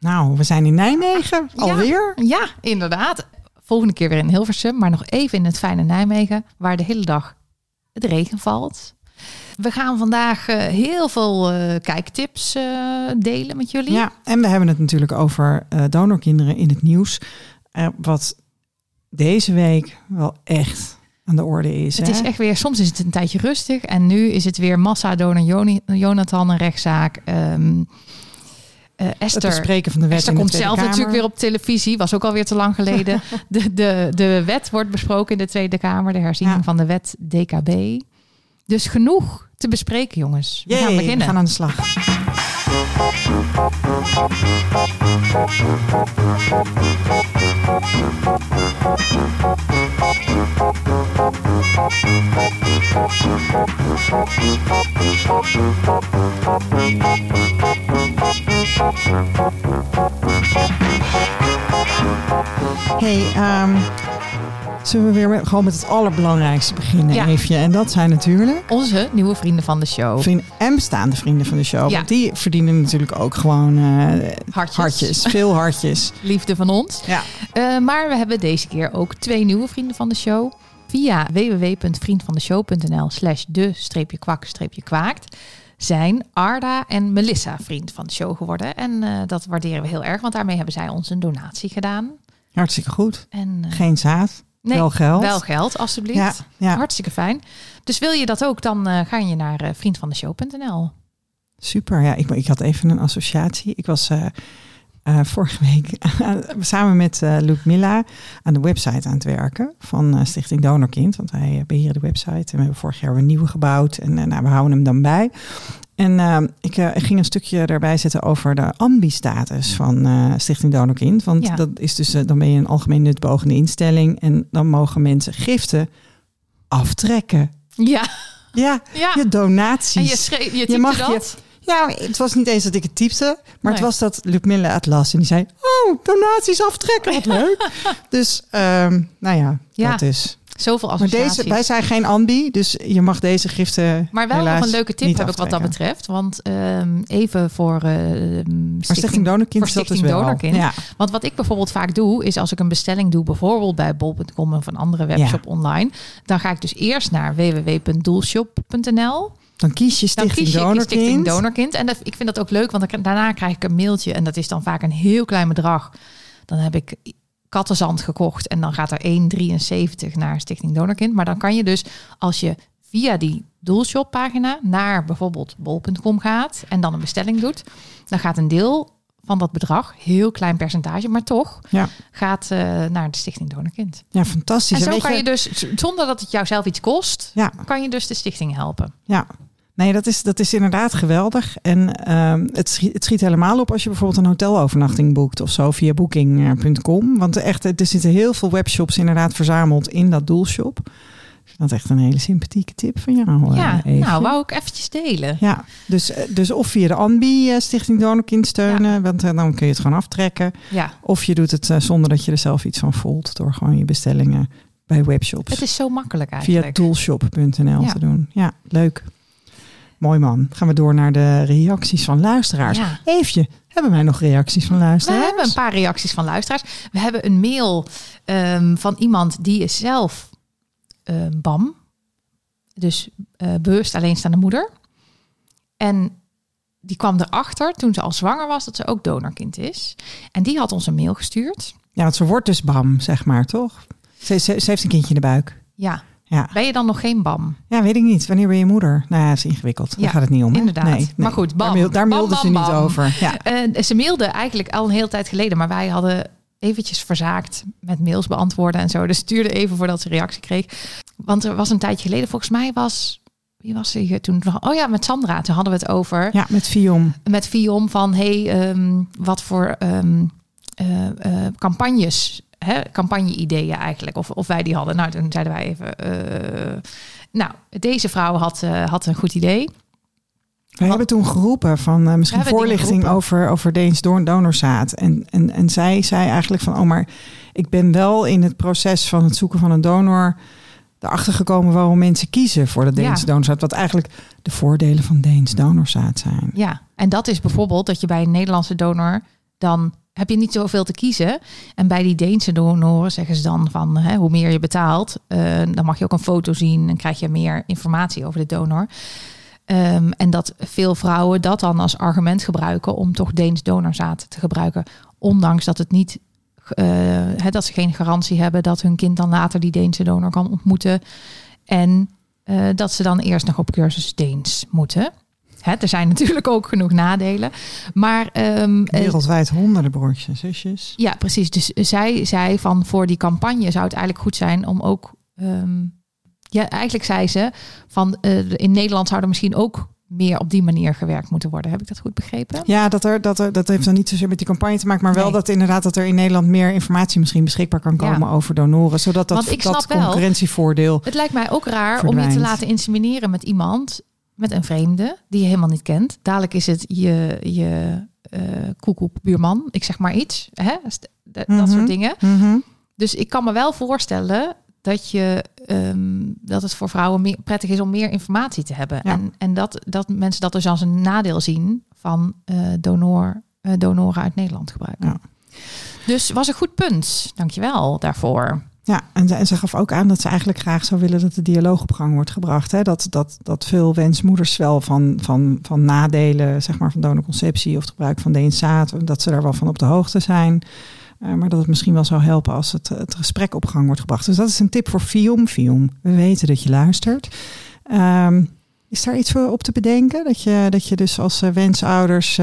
Nou, we zijn in Nijmegen alweer. Ja, inderdaad. Volgende keer weer in Hilversum, maar nog even in het fijne Nijmegen, waar de hele dag het regen valt. We gaan vandaag eh, heel veel eh, kijktips eh, delen met jullie. Ja, en we hebben het natuurlijk over donorkinderen in het nieuws. Wat deze week wel echt aan de orde is. Het hè? is echt weer, soms is het een tijdje rustig en nu is het weer massa donor Jonathan een rechtszaak. Ehm eh, het Esther, bespreken van de wet Esther komt zelf Kamer. natuurlijk weer op televisie, was ook alweer te lang geleden. de, de, de wet wordt besproken in de Tweede Kamer, de herziening Ja. van de wet DKB. Dus genoeg te bespreken, jongens. We Jee, gaan beginnen. we gaan aan de slag. Hey, ehm, zullen we weer met, gewoon met het allerbelangrijkste beginnen, Ja. Eefje? En dat zijn natuurlijk Onze nieuwe vrienden van de show. vrienden en bestaande vrienden van de show. Ja. Want die verdienen natuurlijk ook gewoon eh, Hartjes. hartjes. Veel hartjes. Liefde van ons. Ja. Eh, maar we hebben deze keer ook twee nieuwe vrienden van de show. Via www.vriendvandeshow.nl slash de-kwak-kwaakt zijn Arda en Melissa vriend van de show geworden. En eh, dat waarderen we heel erg, want daarmee hebben zij ons een donatie gedaan. Hartstikke goed. En, eh, Geen zaad. nee, wel geld. Wel geld, alstublieft. Ja, ja. Hartstikke fijn. Dus wil je dat ook, dan eh, ga je naar vriendvandeshow.nl. Super. Ja, ik, ik had even een associatie. Ik was eh, eh, vorige week samen met eh Ludmilla aan de website aan het werken van eh, Stichting Donorkind. Want wij eh, beheren de website en we hebben vorig jaar een nieuwe gebouwd. En eh, nou, we houden hem dan bij. En eh, ik eh, ging een stukje erbij zetten over de ambi-status van eh, Stichting Donorkind. Want Ja. dat is dus, eh, dan ben je een algemeen nutbogende instelling. En dan mogen mensen giften aftrekken. Ja, Ja, ja. je donaties. En je, je mag dat? Ja, maar het was niet eens dat ik het typte, maar het was dat Ludmilla het las en die zei: Oh, donaties aftrekken, wat leuk. dus, ehm, nou ja, Ja, dat is. Zoveel Maar associaties. deze, wij zijn geen ambi, dus je mag deze giften. Maar wel nog een leuke tip heb ik wat dat betreft. Want ehm, even voor eh, Stichting, Maar Stichting Donorkind voor is dat dus. Donorkind. Ja, Want wat ik bijvoorbeeld vaak doe, is als ik een bestelling doe, bijvoorbeeld bij bol.com of een andere webshop online, dan ga ik dus eerst naar www.doelshop.nl. dan kies je Dan Stichting kies je Donorkind. Stichting Donorkind. En dat, ik vind dat ook leuk, want dan, daarna krijg ik een mailtje en dat is dan vaak een heel klein bedrag. Dan heb ik kattenzand gekocht en dan gaat er 1,73 naar Stichting Donorkind. Maar dan kan je dus, als je via die Doelshop pagina naar bijvoorbeeld bol.com gaat en dan een bestelling doet, dan gaat een deel van dat bedrag, heel klein percentage, maar toch, Ja. gaat eh, naar de Stichting Donorkind. Ja, fantastisch. En zo kan je dus, zonder dat het jou zelf iets kost, Ja, kan je dus de stichting helpen. ja. Nee, dat is, dat is inderdaad geweldig. En ehm, het, schiet, het schiet helemaal op als je bijvoorbeeld een hotelovernachting boekt of zo via booking.com. Want echt, er zitten heel veel webshops inderdaad verzameld in dat doelshop. Dat echt een hele sympathieke tip van jou. ja, eh, Eefje. nou, wou ik eventjes delen. Ja, dus, eh, dus of via de ANBI eh, Stichting Donorkind steunen, want dan kun je het gewoon aftrekken. Ja, Of je doet het zonder dat je er zelf iets van voelt, door gewoon je bestellingen bij webshops het is zo makkelijk via eigenlijk. toolshop.nl Ja. te doen. Ja, leuk. Mooi man. Gaan we door naar de reacties van luisteraars. Ja. Eefje, hebben wij nog reacties van We luisteraars? hebben een paar reacties van luisteraars. We hebben een mail ehm, van iemand die is zelf eh, BAM. Dus eh, bewust alleenstaande moeder. En die kwam erachter toen ze al zwanger was dat ze ook donorkind is. En die had ons een mail gestuurd. Ja, want ze wordt dus bam, zeg maar, toch? Ze, ze, ze heeft een kindje in de buik. Ja, Ja. ben je dan nog geen BAM? ja, weet ik niet. Wanneer ben je moeder? Nou ja, dat is ingewikkeld. Daar Ja, gaat het niet om. hè? inderdaad. Nee, nee. Maar goed, bam. Daar, mail- daar Bam, mailde ze niet over. Ja. Eh, ze mailde eigenlijk al een hele tijd geleden, maar wij hadden eventjes verzaakt met mails beantwoorden en zo. Dus stuurde even voordat ze reactie kreeg. Want er was een tijdje geleden, volgens mij was... Wie was hier toen? Oh ja, met Sandra. Toen hadden we het over ja, met Viom. met Viom van hey, ehm, wat voor ehm, eh, eh, campagnes, campagne-ideeën eigenlijk, of, of wij die hadden. Nou, toen zeiden wij even, eh, nou, deze vrouw had, eh, had een goed idee. We hebben toen geroepen van eh, misschien voorlichting over, over Deens donorzaad. En, en, en zij zei eigenlijk van, oh maar ik ben wel in het proces van het zoeken van een donor erachter gekomen waarom mensen kiezen voor de Deens Ja. donorzaad. Wat eigenlijk de voordelen van Deens donorzaad zijn. Ja, en dat is bijvoorbeeld dat je bij een Nederlandse donor dan heb je niet zoveel te kiezen. En bij die Deense donoren zeggen ze dan van hè, hoe meer je betaalt, uh, dan mag je ook een foto zien en krijg je meer informatie over de donor. Um, en dat veel vrouwen dat dan als argument gebruiken om toch Deens donorzaad te gebruiken. Ondanks dat het niet uh, dat ze geen garantie hebben dat hun kind dan later die Deense donor kan ontmoeten. En uh, dat ze dan eerst nog op cursus Deens moeten. Hè, er zijn natuurlijk ook genoeg nadelen. Maar, um, Wereldwijd honderden broertjes en zusjes. Ja, precies. Dus zij zei van voor die campagne zou het eigenlijk goed zijn om ook. Um, ja, eigenlijk zei ze van uh, in Nederland zou er misschien ook meer op die manier gewerkt moeten worden. Heb ik dat goed begrepen? Ja, dat, er, dat, er, dat heeft dan niet zozeer met die campagne te maken, maar wel dat inderdaad dat er in Nederland meer informatie misschien beschikbaar kan komen over donoren, zodat dat, Want ik dat concurrentievoordeel. Wel, het lijkt mij ook raar verdwijnt. om je te laten insemineren met iemand, met een vreemde die je helemaal niet kent. Dadelijk is het je, je uh, koekoek buurman, ik zeg maar iets, hè? dat, mm -hmm. soort dingen. Mm -hmm. Dus ik kan me wel voorstellen dat, je, um, dat het voor vrouwen meer prettig is om meer informatie te hebben. Ja. En, en dat, dat mensen dat dus als een nadeel zien van uh, donor, uh, donoren uit Nederland gebruiken. Ja. Dus was een goed punt. Dankjewel daarvoor. Ja, en, ze gaf ook aan dat ze eigenlijk graag zou willen dat de dialoog op gang wordt gebracht. Hè? Dat, dat, dat veel wensmoeders wel van, van, van nadelen zeg maar, van donorconceptie of het gebruik van DNSaat, dat ze daar wel van op de hoogte zijn. Uh, maar dat het misschien wel zou helpen als het, het gesprek op gang wordt gebracht. Dus dat is een tip voor Fium. Fium, we weten dat je luistert. Um, is daar iets voor op te bedenken? Dat je, dat je dus als uh, wensouders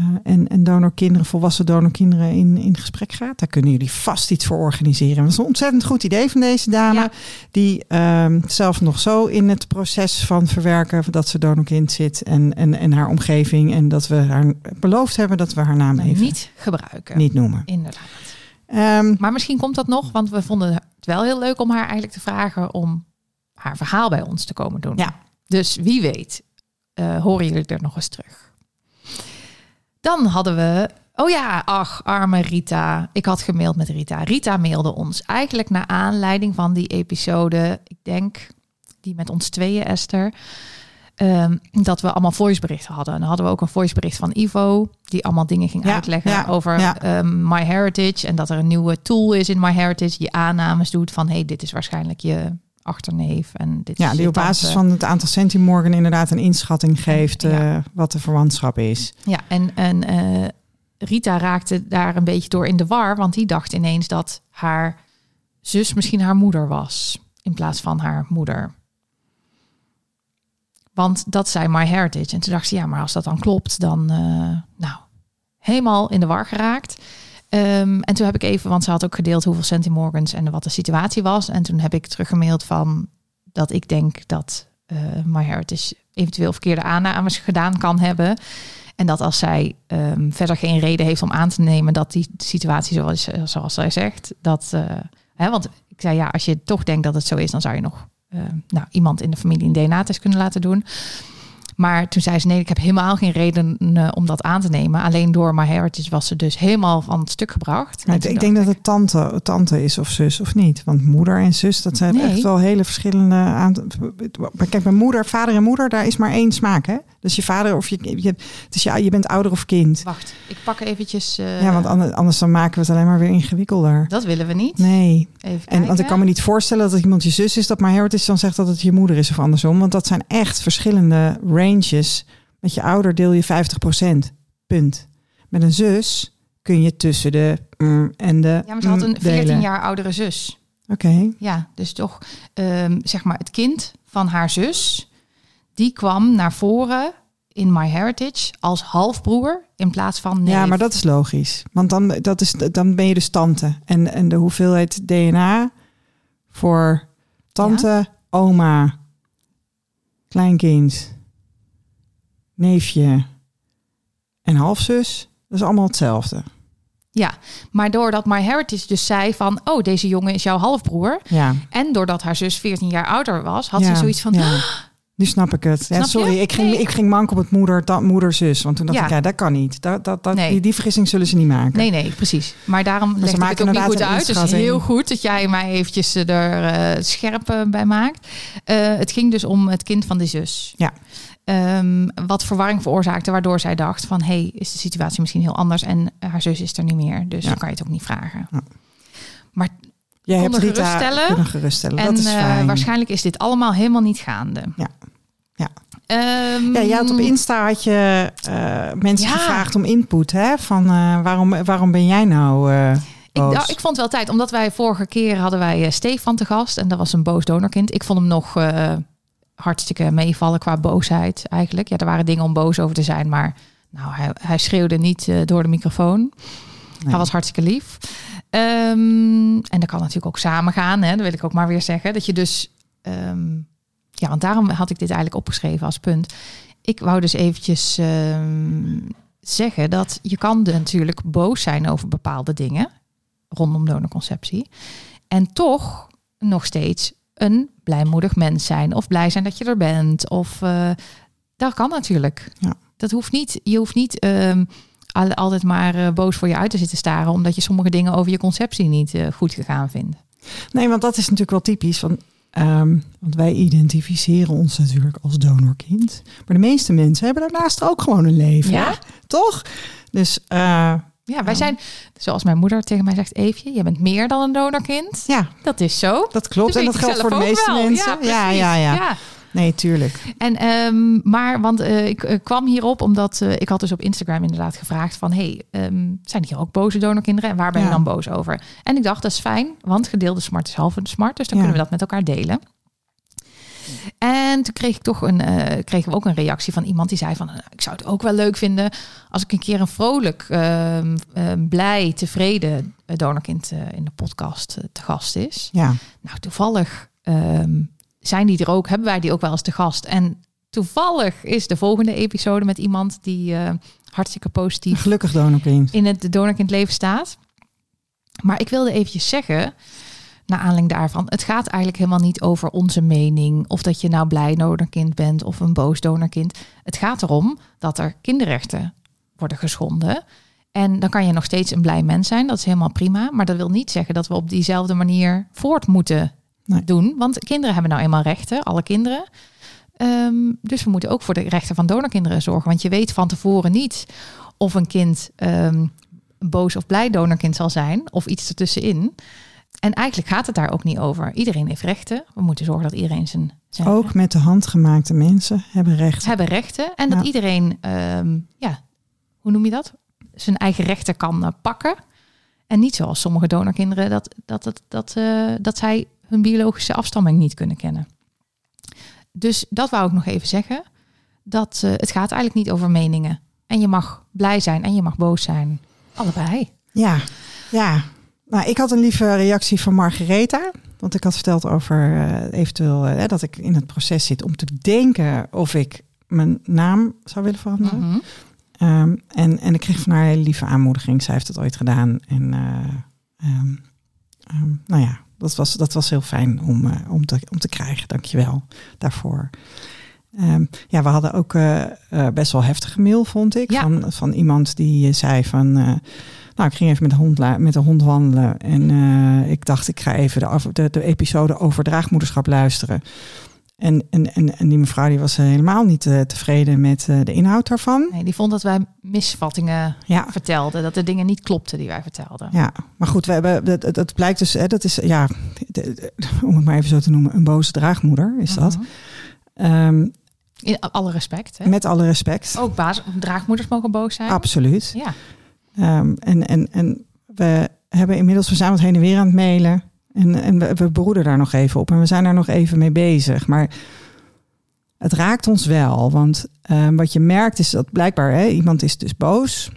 uh, en, en donorkinderen, volwassen donorkinderen in, in gesprek gaat? Daar kunnen jullie vast iets voor organiseren. Dat is een ontzettend goed idee van deze dame. Ja. Die um, zelf nog zo in het proces van verwerken dat ze donorkind zit en, en, en haar omgeving. En dat we haar beloofd hebben dat we haar naam Nou, even niet gebruiken. niet noemen. Inderdaad. Um, Maar misschien komt dat nog, want we vonden het wel heel leuk om haar eigenlijk te vragen om haar verhaal bij ons te komen doen. Ja. Dus wie weet, uh, horen jullie er nog eens terug. Dan hadden we, oh ja, ach, arme Rita. Ik had gemaild met Rita. Rita mailde ons eigenlijk naar aanleiding van die episode, ik denk die met ons tweeën, Esther. Um, dat we allemaal voiceberichten hadden. En dan hadden we ook een voicebericht van Ivo, die allemaal dingen ging Ja, uitleggen ja, over ja. um, MyHeritage. En dat er een nieuwe tool is in MyHeritage, die aannames doet van hey, dit is waarschijnlijk je achterneef. En dit ja, die op basis van het aantal centimorgen inderdaad een inschatting geeft Ja. uh, wat de verwantschap is. Ja, en, en uh, Rita raakte daar een beetje door in de war, want die dacht ineens dat haar zus misschien haar moeder was, in plaats van haar moeder. Want dat zei MyHeritage. En toen dacht ze, ja, maar als dat dan klopt, dan, uh, nou, helemaal in de war geraakt. Um, en toen heb ik even, want ze had ook gedeeld hoeveel centimorgans en wat de situatie was. En toen heb ik teruggemaild van dat ik denk dat uh, MyHeritage eventueel verkeerde aannames gedaan kan hebben. En dat als zij um, verder geen reden heeft om aan te nemen dat die situatie zoals, zoals zij zegt, dat, uh, hè, want ik zei ja, als je toch denkt dat het zo is, dan zou je nog uh, nou, iemand in de familie een DNA-test kunnen laten doen. Maar toen zei ze nee, ik heb helemaal geen reden uh, om dat aan te nemen. Alleen door My Heritage was ze dus helemaal van het stuk gebracht. Ik denk dat het tante, tante is of zus of niet. Want moeder en zus, dat zijn Nee. echt wel hele verschillende aantal. Kijk, mijn moeder, vader en moeder, daar is maar één smaak. Hè? Dus je vader of je, je, dus ja, je bent ouder of kind. Wacht, ik pak eventjes. Uh, Ja, want anders, anders dan maken we het alleen maar weer ingewikkelder. dat willen we niet. Nee. Even En want ik kan me niet voorstellen dat iemand je zus is, dat maar heritage dan zegt dat het je moeder is of andersom. Want dat zijn echt verschillende Met je ouder deel je 50%. Punt. Met een zus kun je tussen de mm en de. Ja, maar ze had mm een 14 delen. jaar oudere zus. Oké. Ja, dus toch, um, zeg maar, het kind van haar zus, die kwam naar voren in My Heritage als halfbroer in plaats van neef. Ja, maar dat is logisch. Want dan, dat is, dan ben je dus tante. En, en de hoeveelheid DNA voor tante, oma, kleinkind, neefje en halfzus, dat is allemaal hetzelfde. Ja, maar doordat My Heritage dus zei van, oh, deze jongen is jouw halfbroer. Ja. En doordat haar zus 14 jaar ouder was, had ja, ze zoiets van, Ja. Nu snap ik het. Ja, je? sorry, ik ging, Nee. ik ging mank op het moeder, dat, moeder, zus. Want toen dacht Ja. ik, ja, dat kan niet. Dat, dat, dat, Nee. die, die vergissing zullen ze niet maken. nee, nee, precies. Maar daarom leg ik het ook niet goed uit. Dus heel goed dat jij mij eventjes er uh, scherp uh, bij maakt. Uh, het ging dus om het kind van de zus. Ja. Ehm, wat verwarring veroorzaakte, waardoor zij dacht van, hey, is de situatie misschien heel anders en haar zus is er niet meer, dus Ja. dan kan je het ook niet vragen. Ja. Maar Jij hebt Rita geruststellen. kunnen geruststellen. en dat is eh, waarschijnlijk is dit allemaal helemaal niet gaande. Ja. Ja. Ehm, Ja, had op Insta had je eh, mensen Ja. gevraagd om input, hè? Van eh, waarom, waarom ben jij nou eh Ik, nou, ik vond wel tijd, omdat wij vorige keer hadden wij eh, Stefan te gast en dat was een boos donorkind. Ik vond hem nog eh, hartstikke meevallen qua boosheid eigenlijk. Ja, er waren dingen om boos over te zijn, maar nou, hij, hij schreeuwde niet eh, door de microfoon. Nee. Hij was hartstikke lief. Ehm, en dat kan natuurlijk ook samen gaan, hè? dat wil ik ook maar weer zeggen. Dat je dus, ehm, ja, want daarom had ik dit eigenlijk opgeschreven als punt. Ik wou dus eventjes ehm, zeggen dat je kan natuurlijk boos zijn over bepaalde dingen rondom donorconceptie. En toch nog steeds een blijmoedig mens zijn. Of blij zijn dat je er bent. Of eh, dat kan natuurlijk. Ja. Dat hoeft niet. Je hoeft niet ehm, al- altijd maar eh, boos voor je uit te zitten staren. Omdat je sommige dingen over je conceptie niet eh, goed gegaan vindt. Nee, want dat is natuurlijk wel typisch. Van, ehm, want wij identificeren ons natuurlijk als donorkind. Maar de meeste mensen hebben daarnaast ook gewoon een leven. Ja. Toch? Dus Ja, wij zijn, zoals mijn moeder tegen mij zegt, Eefje, je bent meer dan een donorkind. ja, Dat is zo. dat klopt. en dat geldt voor de meeste wel. mensen. Ja, ja, ja, ja, ja. Nee, tuurlijk. En, ehm, maar, want eh, ik eh, kwam hierop omdat eh, ik had dus op Instagram inderdaad gevraagd van... hey, ehm, zijn hier ook boze donorkinderen en waar ben je Ja. dan boos over? En ik dacht, dat is fijn, want gedeelde smart is halve smart. Dus dan kunnen we dat met elkaar delen. En toen kreeg ik toch een, eh, kregen we ook een reactie van iemand die zei van... eh, ik zou het ook wel leuk vinden als ik een keer een vrolijk, ehm, ehm, blij, tevreden eh, donorkind in de podcast te gast is. Ja, Nou, toevallig ehm, zijn die er ook, hebben wij die ook wel eens te gast. En toevallig is de volgende episode met iemand die hartstikke positief gelukkig donorkind. in het donorkind leven staat. Maar ik wilde eventjes zeggen, naar aanleiding daarvan, het gaat eigenlijk helemaal niet over onze mening of dat je nou blij donorkind bent of een boos donorkind. Het gaat erom dat er kinderrechten worden geschonden. En dan kan je nog steeds een blij mens zijn, dat is helemaal prima. Maar dat wil niet zeggen dat we op diezelfde manier voort moeten Nee. doen. Want kinderen hebben nou eenmaal rechten, alle kinderen. Ehm, dus we moeten ook voor de rechten van donorkinderen zorgen. Want je weet van tevoren niet of een kind ehm, boos of blij donorkind zal zijn. Of iets ertussenin. En eigenlijk gaat het daar ook niet over. Iedereen heeft rechten. We moeten zorgen dat iedereen zijn, zijn Ook met de handgemaakte mensen hebben recht. hebben rechten. En dat iedereen, ehm, ja, hoe noem je dat? Zijn eigen rechten kan eh, pakken. En niet zoals sommige donorkinderen, dat, dat, dat, dat, eh, dat zij hun biologische afstamming niet kunnen kennen. Dus dat wou ik nog even zeggen. Dat eh, het gaat eigenlijk niet over meningen. En je mag blij zijn en je mag boos zijn. Allebei. Ja, ja. Nou, ik had een lieve reactie van Margaretha. Want ik had verteld over eh, eventueel eh, dat ik in het proces zit om te bedenken of ik mijn naam zou willen veranderen. Mhm. Ehm, en, en ik kreeg van haar een hele lieve aanmoediging. Zij heeft het ooit gedaan. En eh, ehm, ehm, nou ja, dat was, dat was heel fijn om, om, te, om te krijgen. Dankjewel daarvoor. Ja, we hadden ook best wel heftige mail, vond ik. Ja. Van, van iemand die zei van... nou, ik ging even met de hond, met de hond wandelen. En eh, ik dacht, ik ga even de, af- de, de episode over draagmoederschap luisteren. En, en, en, en die mevrouw die was helemaal niet eh, tevreden met eh, de inhoud daarvan. Nee, die vond dat wij misvattingen Ja, vertelden. Dat de dingen niet klopten die wij vertelden. ja, maar goed, we hebben, dat, dat- blijkt dus, hè, dat is, ja, om het maar even zo te noemen, een boze draagmoeder is dat. Mhm. Ehm, In alle respect. Hè? met alle respect. Ook baas, draagmoeders mogen boos zijn. Absoluut. Ja. Ehm, en, en, en we hebben inmiddels, wat heen en weer aan het mailen. En, en we, we beroeden daar nog even op. En we zijn daar nog even mee bezig. Maar het raakt ons wel. Want ehm, wat je merkt is dat blijkbaar hè, iemand is dus boos.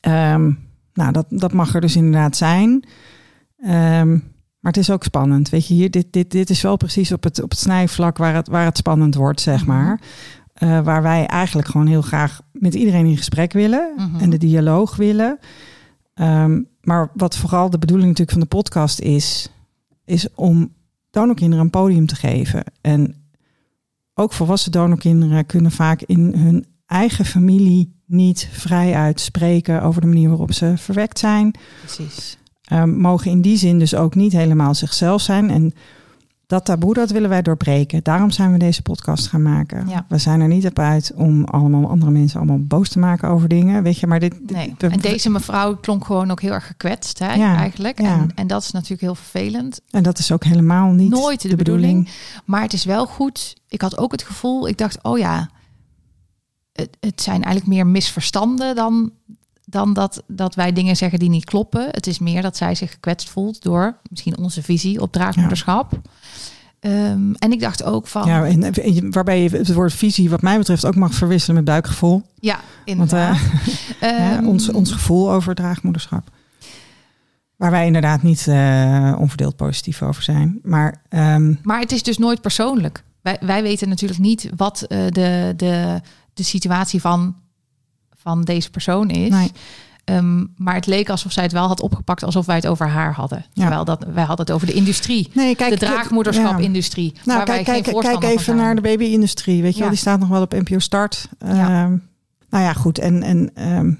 Ehm, nou, dat, dat mag er dus inderdaad zijn. Maar het is ook spannend. Weet je, hier, dit, dit, dit is wel precies op het, op het snijvlak waar het, waar het spannend wordt, zeg Mhm. maar. Eh, waar wij eigenlijk gewoon heel graag met iedereen in gesprek willen Mhm. en de dialoog willen. Ehm, maar wat vooral de bedoeling natuurlijk van de podcast is, is om donorkinderen een podium te geven. En ook volwassen donorkinderen kunnen vaak in hun eigen familie niet vrij uitspreken over de manier waarop ze verwekt zijn. Precies. Ehm, mogen in die zin dus ook niet helemaal zichzelf zijn. En dat taboe, dat willen wij doorbreken. Daarom zijn we deze podcast gaan maken. Ja. We zijn er niet op uit om allemaal andere mensen allemaal boos te maken over dingen. Weet je, maar dit. dit- Nee. En deze mevrouw klonk gewoon ook heel erg gekwetst, hè, Ja, eigenlijk. ja. En, en dat is natuurlijk heel vervelend. en dat is ook helemaal niet Nooit de, bedoeling. Maar het is wel goed. Ik had ook het gevoel, ik dacht, oh ja, het, het zijn eigenlijk meer misverstanden dan, dan dat, dat wij dingen zeggen die niet kloppen. Het is meer dat zij zich gekwetst voelt door misschien onze visie op draagmoederschap. Ehm, en ik dacht ook van, Ja, ja, en, en waarbij je het woord visie, wat mij betreft, ook mag verwisselen met buikgevoel. Want inderdaad. eh, hè, Ehm, ons, ons gevoel over draagmoederschap. Waar wij inderdaad niet eh, onverdeeld positief over zijn. Maar ehm, Maar het is dus nooit persoonlijk. Wij, wij weten natuurlijk niet wat eh, de, de, de situatie van, van deze persoon is. nee, Ehm, maar het leek alsof zij het wel had opgepakt alsof wij het over haar hadden. Ja. Terwijl dat, wij hadden het over de industrie. nee, kijk. de draagmoederschap-industrie. Nou, waar wij kijk, kijk, kijk even naar de baby-industrie. Weet je wel, Ja. die staat nog wel op NPO Start. Ja. Ehm, nou ja, goed. En, en ehm,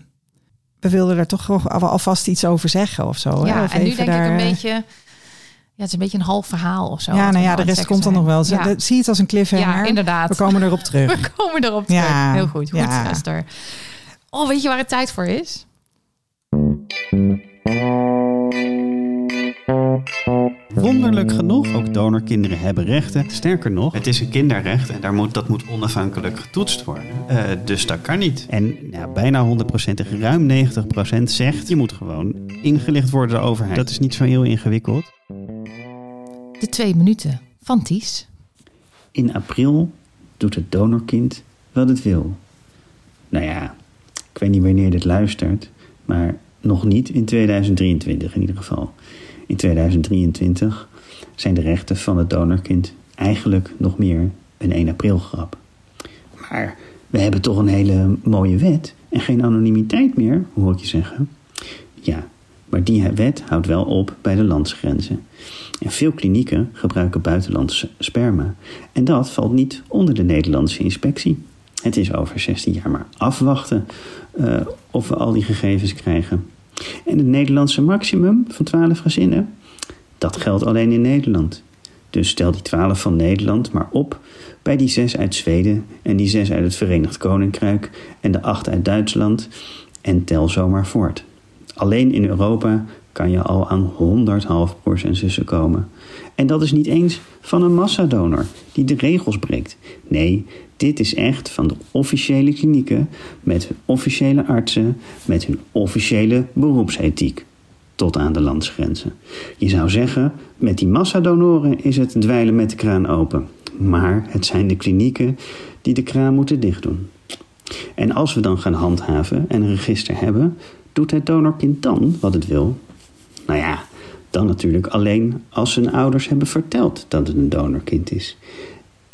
we wilden daar toch wel alvast iets over zeggen of zo. hè? Ja, Of en nu denk ik een beetje... Ja, het is een beetje een half verhaal of zo. Ja, nou we ja, de rest komt dan nog wel. zijn. Zie het als een Ja, cliffhanger. ja, inderdaad. We komen erop terug. We komen erop terug. Ja, Heel goed. Goed, ja. Esther. Oh, weet je waar het tijd voor is? Wonderlijk genoeg, ook donorkinderen hebben rechten. Sterker nog, het is een kinderrecht en daar moet, dat moet onafhankelijk getoetst worden. Eh, dus dat kan niet. En ja, bijna 100%, ruim 90% zegt je moet gewoon ingelicht worden door de overheid. Dat is niet zo heel ingewikkeld. De twee minuten van Ties. In april doet het donorkind wat het wil. Nou ja, ik weet niet wanneer dit luistert, maar nog niet in 2023 in ieder geval. In 2023 zijn de rechten van het donorkind eigenlijk nog meer een 1 april grap. Maar we hebben toch een hele mooie wet en geen anonimiteit meer, hoor ik je zeggen. Ja, maar die wet houdt wel op bij de landsgrenzen. En veel klinieken gebruiken buitenlandse sperma. En dat valt niet onder de Nederlandse inspectie. Het is over 16 jaar maar afwachten eh, of we al die gegevens krijgen. En het Nederlandse maximum van 12 gezinnen, dat geldt alleen in Nederland. Dus stel die 12 van Nederland maar op bij die 6 uit Zweden en die 6 uit het Verenigd Koninkrijk en de 8 uit Duitsland en tel zomaar voort. Alleen in Europa kan je al aan 100 halfbroers en zussen komen. En dat is niet eens van een massadonor die de regels breekt. Nee, dit is echt van de officiële klinieken met hun officiële artsen, met hun officiële beroepsethiek. Tot aan de landsgrenzen. Je zou zeggen, met die massadonoren is het dweilen met de kraan open. Maar het zijn de klinieken die de kraan moeten dichtdoen. En als we dan gaan handhaven en een register hebben, doet het donorkind dan wat het wil? Nou ja, dan natuurlijk alleen als zijn ouders hebben verteld dat het een donorkind is.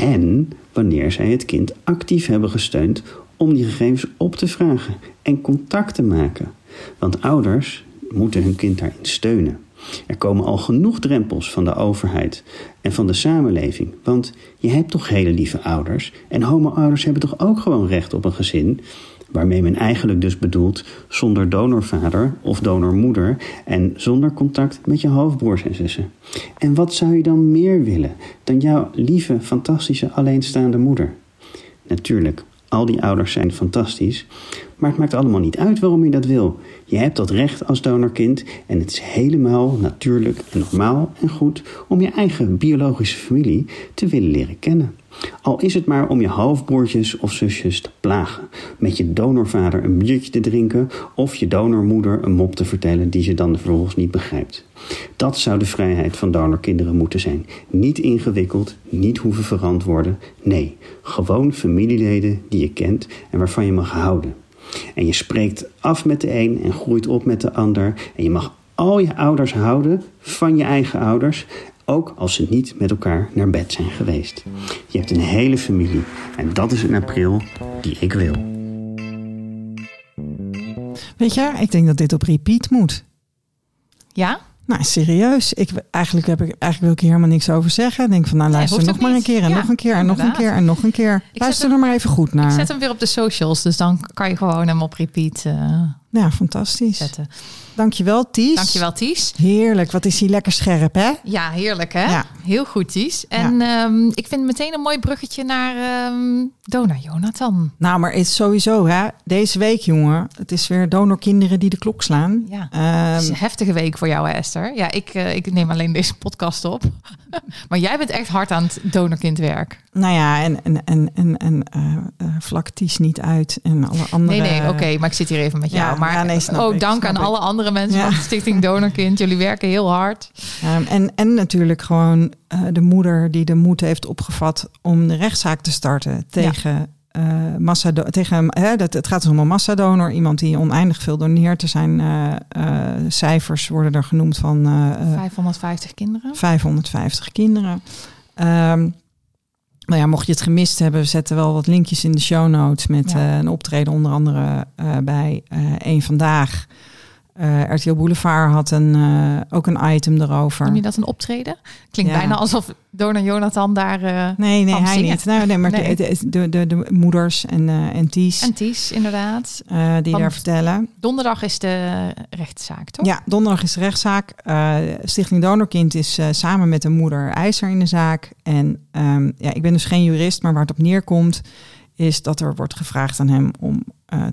En wanneer zij het kind actief hebben gesteund om die gegevens op te vragen en contact te maken. Want ouders moeten hun kind daarin steunen. Er komen al genoeg drempels van de overheid en van de samenleving. Want je hebt toch hele lieve ouders. En homo-ouders hebben toch ook gewoon recht op een gezin. Waarmee men eigenlijk dus bedoelt zonder donorvader of donormoeder en zonder contact met je halfbroers en zussen. En wat zou je dan meer willen dan jouw lieve, fantastische alleenstaande moeder? Natuurlijk, al die ouders zijn fantastisch, maar het maakt allemaal niet uit waarom je dat wil. Je hebt dat recht als donorkind en het is helemaal natuurlijk en normaal en goed om je eigen biologische familie te willen leren kennen. Al is het maar om je halfbroertjes of zusjes te plagen, met je donorvader een biertje te drinken of je donormoeder een mop te vertellen die ze dan vervolgens niet begrijpt. Dat zou de vrijheid van donorkinderen moeten zijn. Niet ingewikkeld, niet hoeven verantwoorden. Nee, gewoon familieleden die je kent en waarvan je mag houden. En je spreekt af met de een en groeit op met de ander. En je mag al je ouders houden van je eigen ouders, ook als ze niet met elkaar naar bed zijn geweest. Je hebt een hele familie en dat is een april die ik wil. Weet je, ik denk dat dit op repeat moet. Ja? Nou, serieus. Ik, eigenlijk, heb ik, eigenlijk wil ik hier helemaal niks over zeggen. Ik denk van, nou luister nog maar een keer en Ja, nog een keer en nog een keer en nog een keer. Luister hem- er maar even goed naar. Ik zet hem weer op de socials, dus dan kan je gewoon hem op repeat. eh, Nou, fantastisch. zetten. Dankjewel, Ties. Dankjewel, Ties. Heerlijk. Wat is hij lekker scherp, hè? Ja, heerlijk hè? Ja. Heel goed, Ties. En ehm, ik vind meteen een mooi bruggetje naar ehm Dona Jonathan. Nou, maar het is sowieso, hè? Deze week, jongen. Het is weer donorkinderen die de klok slaan. Ja. Ehm, Het is een heftige week voor jou, hè, Esther. Ja, ik, eh, ik neem alleen deze podcast op. maar jij bent echt hard aan het donorkindwerk. nou ja, en, en, en, en, en eh, eh, vlak Ties niet uit en alle andere... Nee, nee, oké, maar ik zit hier even met jou. Ja, maar nee, ook ik, dank aan ik. alle andere mensen Ja. van de Stichting Donorkind. Jullie werken heel hard. En, en natuurlijk gewoon eh, de moeder die de moed heeft opgevat om de rechtszaak te starten tegen eh massa tegen hè, dat, het gaat dus om een massadonor, iemand die oneindig veel doneert. Er zijn eh, cijfers worden er genoemd van eh, eh, 550 kinderen. 550 kinderen. Ehm, nou ja, mocht je het gemist hebben, we zetten wel wat linkjes in de show notes met Ja. een optreden onder andere bij Eén Vandaag. Eh RTL Boulevard had een, eh, ook een item erover. Noem je dat een optreden? Klinkt Ja. bijna alsof Donor Jonathan daar... eh, Nee, nee, hij zingen. niet. Nou, nee, maar Nee. De, de, de, de moeders en, en Ties en Ties, inderdaad. die Want- daar vertellen. Donderdag is de rechtszaak, toch? Ja, donderdag is de rechtszaak. Stichting Donorkind is samen met de moeder ijzer in de zaak. En ehm, ja, ik ben dus geen jurist, maar waar het op neerkomt... is dat er wordt gevraagd aan hem om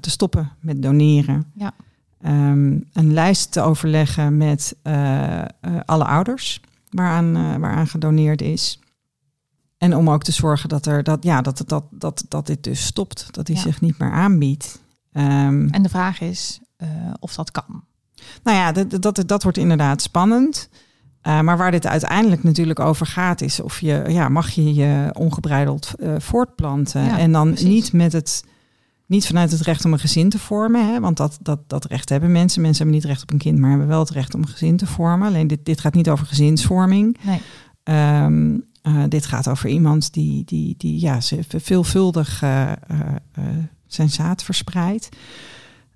te stoppen met doneren. Ja. Ehm, een lijst te overleggen met eh, eh, alle ouders waaraan, eh, waaraan gedoneerd is. En om ook te zorgen dat, er, dat, ja, dat, dat, dat, dat dit dus stopt. Dat hij Ja. zich niet meer aanbiedt. Ehm, En de vraag is of dat kan. nou ja, dat, dat, dat wordt inderdaad spannend. Uh, maar waar dit uiteindelijk natuurlijk over gaat, is of je, ja, mag je je ongebreideld uh, voortplanten. Ja, en dan precies. niet met het, niet vanuit het recht om een gezin te vormen. Hè, want dat, dat, dat recht hebben mensen. Mensen hebben niet recht op een kind, maar hebben wel het recht om een gezin te vormen. Alleen dit, dit gaat niet over gezinsvorming. Nee. Um, uh, dit gaat over iemand die, die, die ja, ze veelvuldig uh, zijn zaad verspreidt.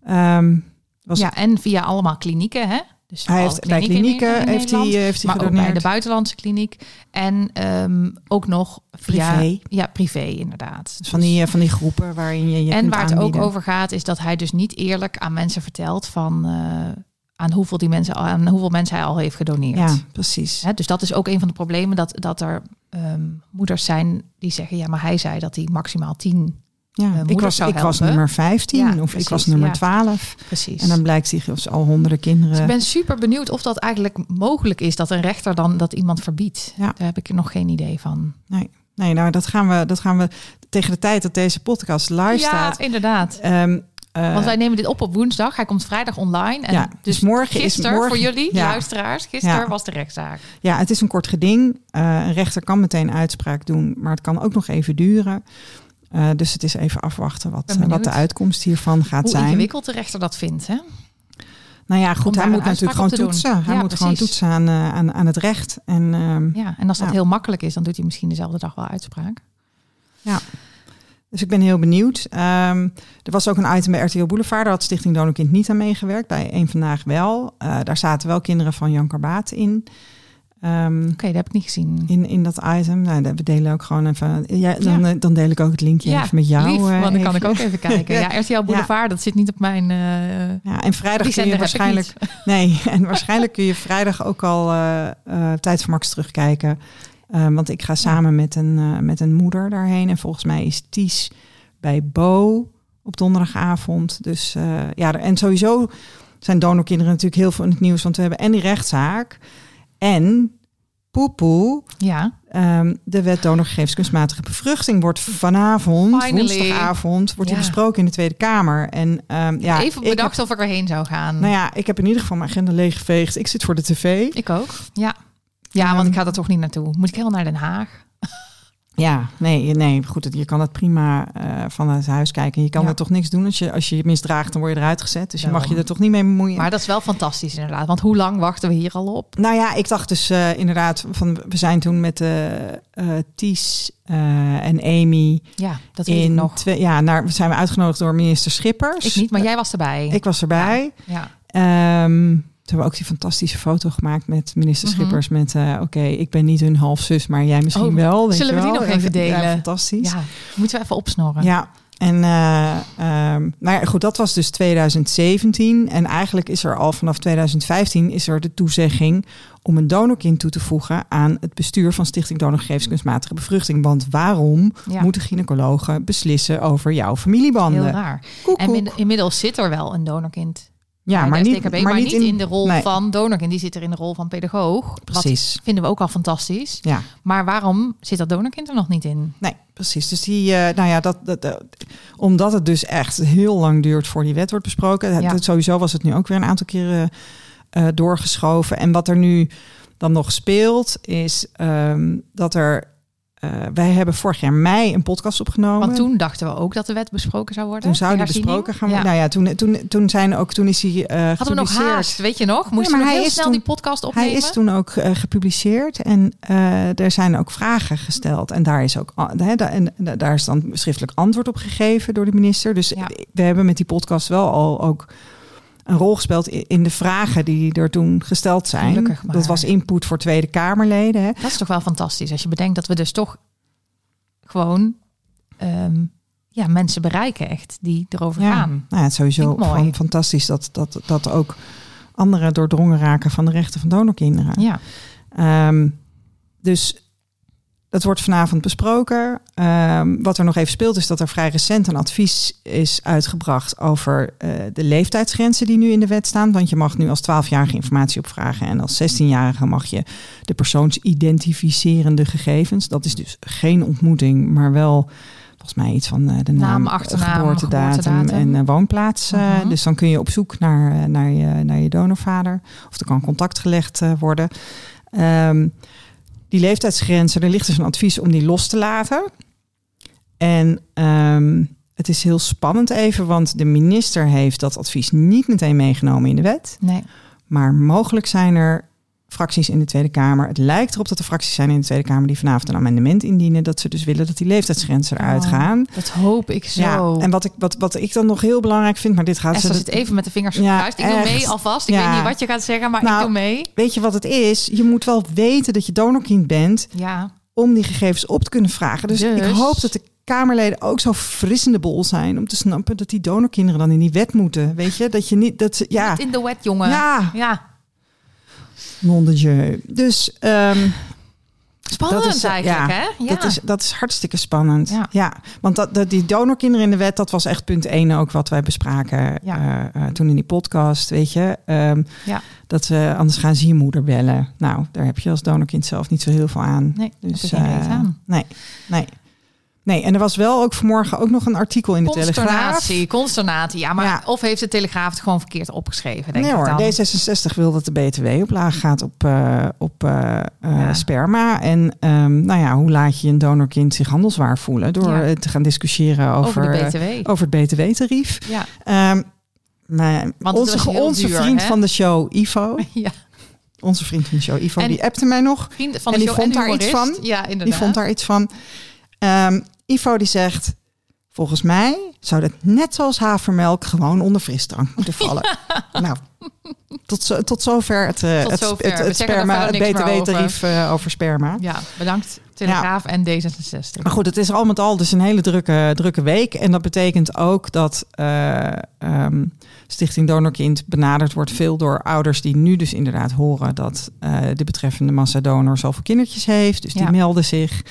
Um, was ja, en via allemaal klinieken, hè? Dus hij heeft bij klinieken in, in heeft, hij, heeft hij maar gedoneerd. ook bij de buitenlandse kliniek. En um, ook nog via... Privé. Ja, privé inderdaad. Dus van, die, van die groepen waarin je je En waar het ook over gaat, is dat hij dus niet eerlijk aan mensen vertelt van... Uh, aan hoeveel, die mensen, aan hoeveel mensen hij al heeft gedoneerd. Ja, precies. Dus dat is ook een van de problemen, dat, dat er um, moeders zijn die zeggen... ja, maar hij zei dat hij maximaal tien ja, ik was, ik was nummer 15 ja, of precies, ik was nummer ja. 12. Precies. En dan blijkt zich als al honderden kinderen. Dus ik ben super benieuwd of dat eigenlijk mogelijk is dat een rechter dan dat iemand verbiedt. Ja. Daar heb ik nog geen idee van. Nee, nee nou dat gaan, we, dat gaan we tegen de tijd dat deze podcast live ja, staat. inderdaad. Um, uh, Want wij nemen dit op op woensdag. Hij komt vrijdag online. En ja, dus morgen gisteren, is morgen, voor jullie ja. luisteraars, gisteren ja. was de rechtszaak. Ja, het is een kort geding. Uh, een rechter kan meteen uitspraak doen, maar het kan ook nog even duren. Uh, dus het is even afwachten wat, wat de uitkomst hiervan gaat Hoe zijn. Hoe ingewikkeld de rechter dat vindt, hè? Nou ja, goed, hij moet natuurlijk gewoon toetsen. doen. Hij Ja, moet gewoon toetsen aan, uh, aan, aan het recht. En, uh, Ja, en als dat ja. heel makkelijk is, dan doet hij misschien dezelfde dag wel uitspraak. Ja. Dus ik ben heel benieuwd. Um, er was ook een item bij RTL Boulevard. Daar had Stichting Donorkind niet aan meegewerkt. Bij één vandaag wel. Uh, daar zaten wel kinderen van Jan Karbaat in. Um, Oké, okay, dat heb ik niet gezien. In, in dat item. Nou, we delen ook gewoon even. Ja, dan, Ja. dan deel ik ook het linkje Ja, even met jou. lief, eh, want dan even. kan ik ook even kijken. Ja, RTL Boulevard, dat zit niet op mijn... eh, Ja, en vrijdag kun je waarschijnlijk. Nee, en waarschijnlijk kun je vrijdag ook al eh eh, Tijd voor Max terugkijken. Eh, want ik ga samen met, een, eh, met een moeder daarheen. En volgens mij is Ties bij Bo op donderdagavond. Dus eh, ja, en sowieso zijn donorkinderen natuurlijk heel veel in het nieuws. Want we hebben en die rechtszaak. En poepoe. Ja, Ehm, de wet donorgegevens kunstmatige bevruchting wordt vanavond, Finally. woensdagavond, wordt die Ja. besproken in de Tweede Kamer. En ehm, ja, even bedacht heb, of ik erheen zou gaan. nou ja, ik heb in ieder geval mijn agenda leeggeveegd. Ik zit voor de tv. Ik ook. Ja. Ja, want Ehm, ik ga er toch niet naartoe. Moet ik helemaal naar Den Haag? Ja, nee, nee, goed, je kan het prima eh, vanuit huis kijken. Je kan Ja. er toch niks doen als je als je je misdraagt, dan word je eruit gezet. Dus je mag je er toch niet mee bemoeien. Maar dat is wel fantastisch inderdaad. Want hoe lang wachten we hier al op? Nou ja, ik dacht dus eh, inderdaad van we zijn toen met de eh Ties eh, en Amy Ja, dat weet ik in nog. twee, ja, naar zijn we uitgenodigd door minister Schippers. Ik niet, maar jij was erbij. Ik was erbij. Ja. Ehm, toen hebben we ook die fantastische foto gemaakt met minister Mhm. Schippers. Met, eh, oké, ik ben niet hun halfzus, maar jij misschien Oh, wel. weet zullen je we die wel. nog even Ja, delen? fantastisch. ja, moeten we even opsnorren. Ja, En ehm, nou ja, goed, dat was dus 2017. En eigenlijk is er al vanaf 2015 is er de toezegging om een donorkind toe te voegen aan het bestuur van Stichting Donorgegevens Kunstmatige Bevruchting. Want waarom Ja. moeten gynaecologen beslissen over jouw familiebanden? Heel raar. Koek, En koek. inmiddels zit er wel een donorkind. Ja, maar niet, STKB, maar, niet in, de rol nee, van donorkind. Die zit er in de rol van pedagoog. Precies. Vinden we ook al fantastisch. Ja, Maar waarom zit dat donorkind er nog niet in? nee, precies. Dus die, eh, nou ja, dat, dat, dat- omdat het dus echt heel lang duurt voor die wet wordt besproken. Ja. sowieso was het nu ook weer een aantal keren eh, doorgeschoven. En wat er nu dan nog speelt, is ehm, dat er. Eh, wij hebben vorig jaar mei een podcast opgenomen. Want toen dachten we ook dat de wet besproken zou worden. Toen zou die besproken gaan Ja. worden. Nou ja, toen, toen, toen zijn ook toen is hij eh Hadden we nog haast, weet je nog? Moesten maar we nog heel snel toen- die podcast opnemen? Hij is toen ook eh, gepubliceerd en er zijn ook vragen gesteld. En daar is ook hè, da- en, da- daar is dan schriftelijk antwoord op gegeven door de minister. Dus Ja. we hebben met die podcast wel al ook een rol gespeeld in de vragen die er toen gesteld zijn. Dat was input voor Tweede Kamerleden. Hè. Dat is toch wel fantastisch als je bedenkt dat we dus toch gewoon ehm, ja, mensen bereiken echt die erover gaan. nou ja, het is sowieso mooi. gewoon fantastisch dat, dat, dat ook anderen doordrongen raken van de rechten van donorkinderen. Ja, Ehm, dus dat wordt vanavond besproken. Ehm, wat er nog even speelt is dat er vrij recent een advies is uitgebracht over eh, de leeftijdsgrenzen die nu in de wet staan. Want je mag nu als 12-jarige informatie opvragen en als 16-jarige mag je de persoonsidentificerende gegevens. Dat is dus geen ontmoeting, maar wel volgens mij iets van eh, de naam, Naam, achternaam, geboortedatum, geboortedatum. en eh, woonplaats. eh, Mhm. Dus dan kun je op zoek naar, eh, naar, je, naar je donorvader. Of er kan contact gelegd eh, worden. Ehm, die leeftijdsgrenzen, er ligt dus een advies om die los te laten. En ehm, het is heel spannend even, want de minister heeft dat advies niet meteen meegenomen in de wet. nee. Maar mogelijk zijn er fracties in de Tweede Kamer. Het lijkt erop dat er fracties zijn in de Tweede Kamer die vanavond een amendement indienen. Dat ze dus willen dat die leeftijdsgrenzen eruit Oh, gaan. Dat hoop ik zo. Ja, en wat ik, wat, wat ik dan nog heel belangrijk vind, maar dit gaat Esther ze. zit even met de vingers Ja, gekruist. Ik doe mee alvast. Ik Ja. weet niet wat je gaat zeggen, maar Nou, ik doe mee. Weet je wat het is? Je moet wel weten dat je donorkind bent Ja, om die gegevens op te kunnen vragen. Dus, Dus? ik hoop dat de Kamerleden ook zo frissende bol zijn om te snappen dat die donorkinderen dan in die wet moeten. Weet je, dat je niet dat ze ja Niet in de wet, jongen. ja Ja. Non de jeu. Dus ehm, Spannend Dat is, eh, eigenlijk, ja, hè? Ja. Dat, is, dat is hartstikke spannend. Ja, Ja. want dat, dat, die donorkinderen in de wet, dat was echt punt één ook wat wij bespraken Ja. eh, eh, toen in die podcast, weet je. Ehm, Ja. Dat ze, anders gaan ze je moeder bellen. Nou, daar heb je als donorkind zelf niet zo heel veel aan. Nee, Dus, aan. Nee, nee. Nee, en er was wel ook vanmorgen ook nog een artikel in de Telegraaf. Consternatie, consternatie. Ja, maar Ja. of heeft de Telegraaf het gewoon verkeerd opgeschreven, denk nee ik hoor, dan. D66 wil dat de BTW op laag gaat op, eh, op eh, eh, Ja. sperma. En ehm, nou ja, hoe laat je een donorkind zich handelswaar voelen? Door Ja. te gaan discussiëren over, over de BTW. over het BTW-tarief. Ja. Maar Want onze onze duur, vriend hè? van de show, Ivo, ja, onze vriend van de show, Ivo, En- die appte mij nog. vrienden van En de die show vond en daar iets van. Ja, inderdaad. Die vond daar iets van. Ehm, Ivo die zegt, volgens mij zou dat net zoals havermelk gewoon onder frisdrank moeten vallen. Nou, tot, zo, tot zover het, eh, Tot het, zover. het, We het, zeggen er sperma, het btw-tarief eh, over sperma. Ja, bedankt Telegraaf en D66. Maar goed, het is al met al dus een hele drukke, drukke week. En dat betekent ook dat eh, ehm, Stichting Donorkind benaderd wordt veel door ouders die nu dus inderdaad horen dat de betreffende massa donor zoveel kindertjes heeft. Dus die Ja. melden zich.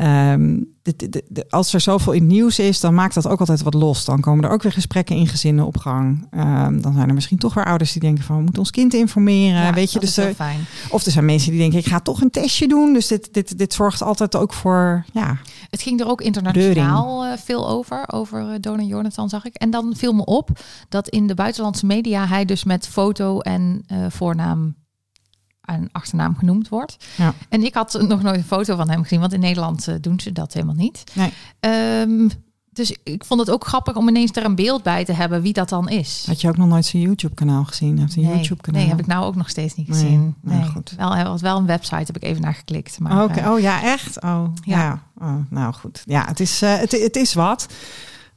Ehm, de- de- de- de- als er zoveel in het nieuws is, dan maakt dat ook altijd wat los. Dan komen er ook weer gesprekken in gezinnen op gang. Ehm, dan zijn er misschien toch weer ouders die denken van we moeten ons kind informeren. Ja, weet je, dat dus is heel er- fijn. of er zijn mensen die denken ik ga toch een testje doen. Dus dit, dit, dit zorgt altijd ook voor ja, Het ging er ook internationaal eh, veel over, over eh, Donor Jonathan zag ik. En dan viel me op dat in de buitenlandse media hij dus met foto en eh, voornaam en achternaam genoemd wordt. Ja. En ik had nog nooit een foto van hem gezien, want in Nederland eh, doen ze dat helemaal niet. Nee. Ehm, dus ik vond het ook grappig om ineens er een beeld bij te hebben wie dat dan is. Had je ook nog nooit zijn YouTube-kanaal gezien? Heeft een nee, YouTube-kanaal. nee, heb ik nou ook nog steeds niet gezien. nou Nee, goed. Wel, hij had wel een website, heb ik even naar geklikt. Maar, Oké, eh, Oh ja, echt? Oh ja. Ja. Oh, nou goed. Ja, het is, eh, het, het is wat.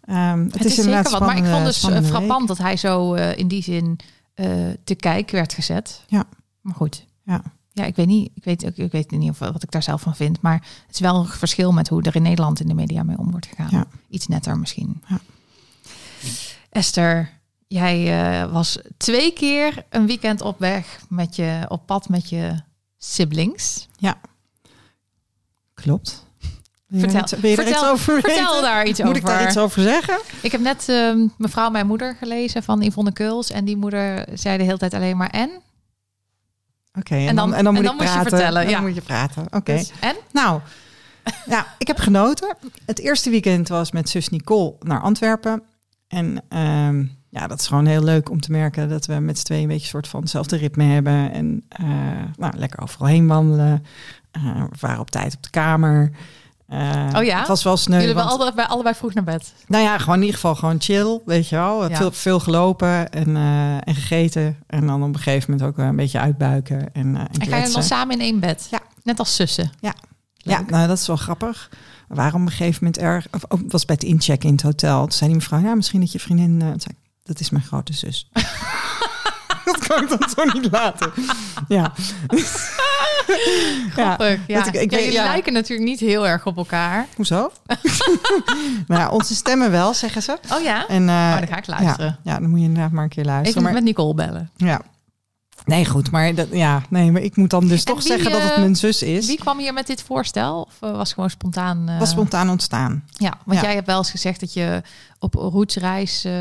Ehm, het, Het, is, zeker wat. Maar ik vond dus frappant dat hij zo in die zin te kijk werd gezet. Ja. Maar goed. Ja. ja, ik weet niet, ik weet, ik, ik weet niet of, wat ik daar zelf van vind, maar het is wel een verschil met hoe er in Nederland in de media mee om wordt gegaan. Ja. Iets netter misschien. Ja. Esther, jij eh, was twee keer een weekend op weg met je, op pad met je siblings. Klopt. Wil je Vertel- er er vertel- over Vertel daar iets Moet over. ik daar iets over zeggen? Ik heb net ehm, mevrouw mijn moeder gelezen van Yvonne Keuls en die moeder zei de hele tijd alleen maar en. Oké, en, En dan, en dan moet en ik dan moet je praten. vertellen, En dan moet je praten. Oké. Dus, en? Nou, ja, ik heb genoten. Het eerste weekend was met zus Nicole naar Antwerpen. En ehm, ja, dat is gewoon heel leuk om te merken dat we met z'n tweeën een beetje een soort van hetzelfde ritme hebben. En eh, nou, lekker overal heen wandelen. Eh, we waren op tijd op de kamer. Eh, Oh ja? Het was wel sneu. Jullie want- allebei, allebei vroeg naar bed. nou ja, gewoon in ieder geval gewoon chill, weet je wel. Ja. Veel, veel gelopen en, eh, en gegeten. En dan op een gegeven moment ook wel een beetje uitbuiken en, eh en En ga je dan samen in één bed? Ja. Net als zussen. Ja, Leuk. nou, dat is wel grappig. Waren op een gegeven moment erg... Of, oh, was bij het inchecken in het hotel. Toen zei die mevrouw, ja, misschien dat je vriendin... eh, zei dat is mijn grote zus. dat kan ik dan zo niet laten. Ja. Grappig, ja. ik- ik Ja, jullie ja. lijken natuurlijk niet heel erg op elkaar. Hoezo? maar ja, onze stemmen wel, zeggen ze. Oh ja? En, eh, Oh, dan ga ik luisteren. Ja, dan moet je inderdaad maar een keer Ik luisteren. moet Maar, met Nicole bellen. ja. Nee, goed, maar dat, ja, nee, maar ik moet dan dus En toch wie, zeggen dat het eh, mijn zus is. Wie kwam hier met dit voorstel? Of eh, was het gewoon spontaan? eh, was spontaan ontstaan. Ja, want Ja. jij hebt wel eens gezegd dat je op rootsreis eh,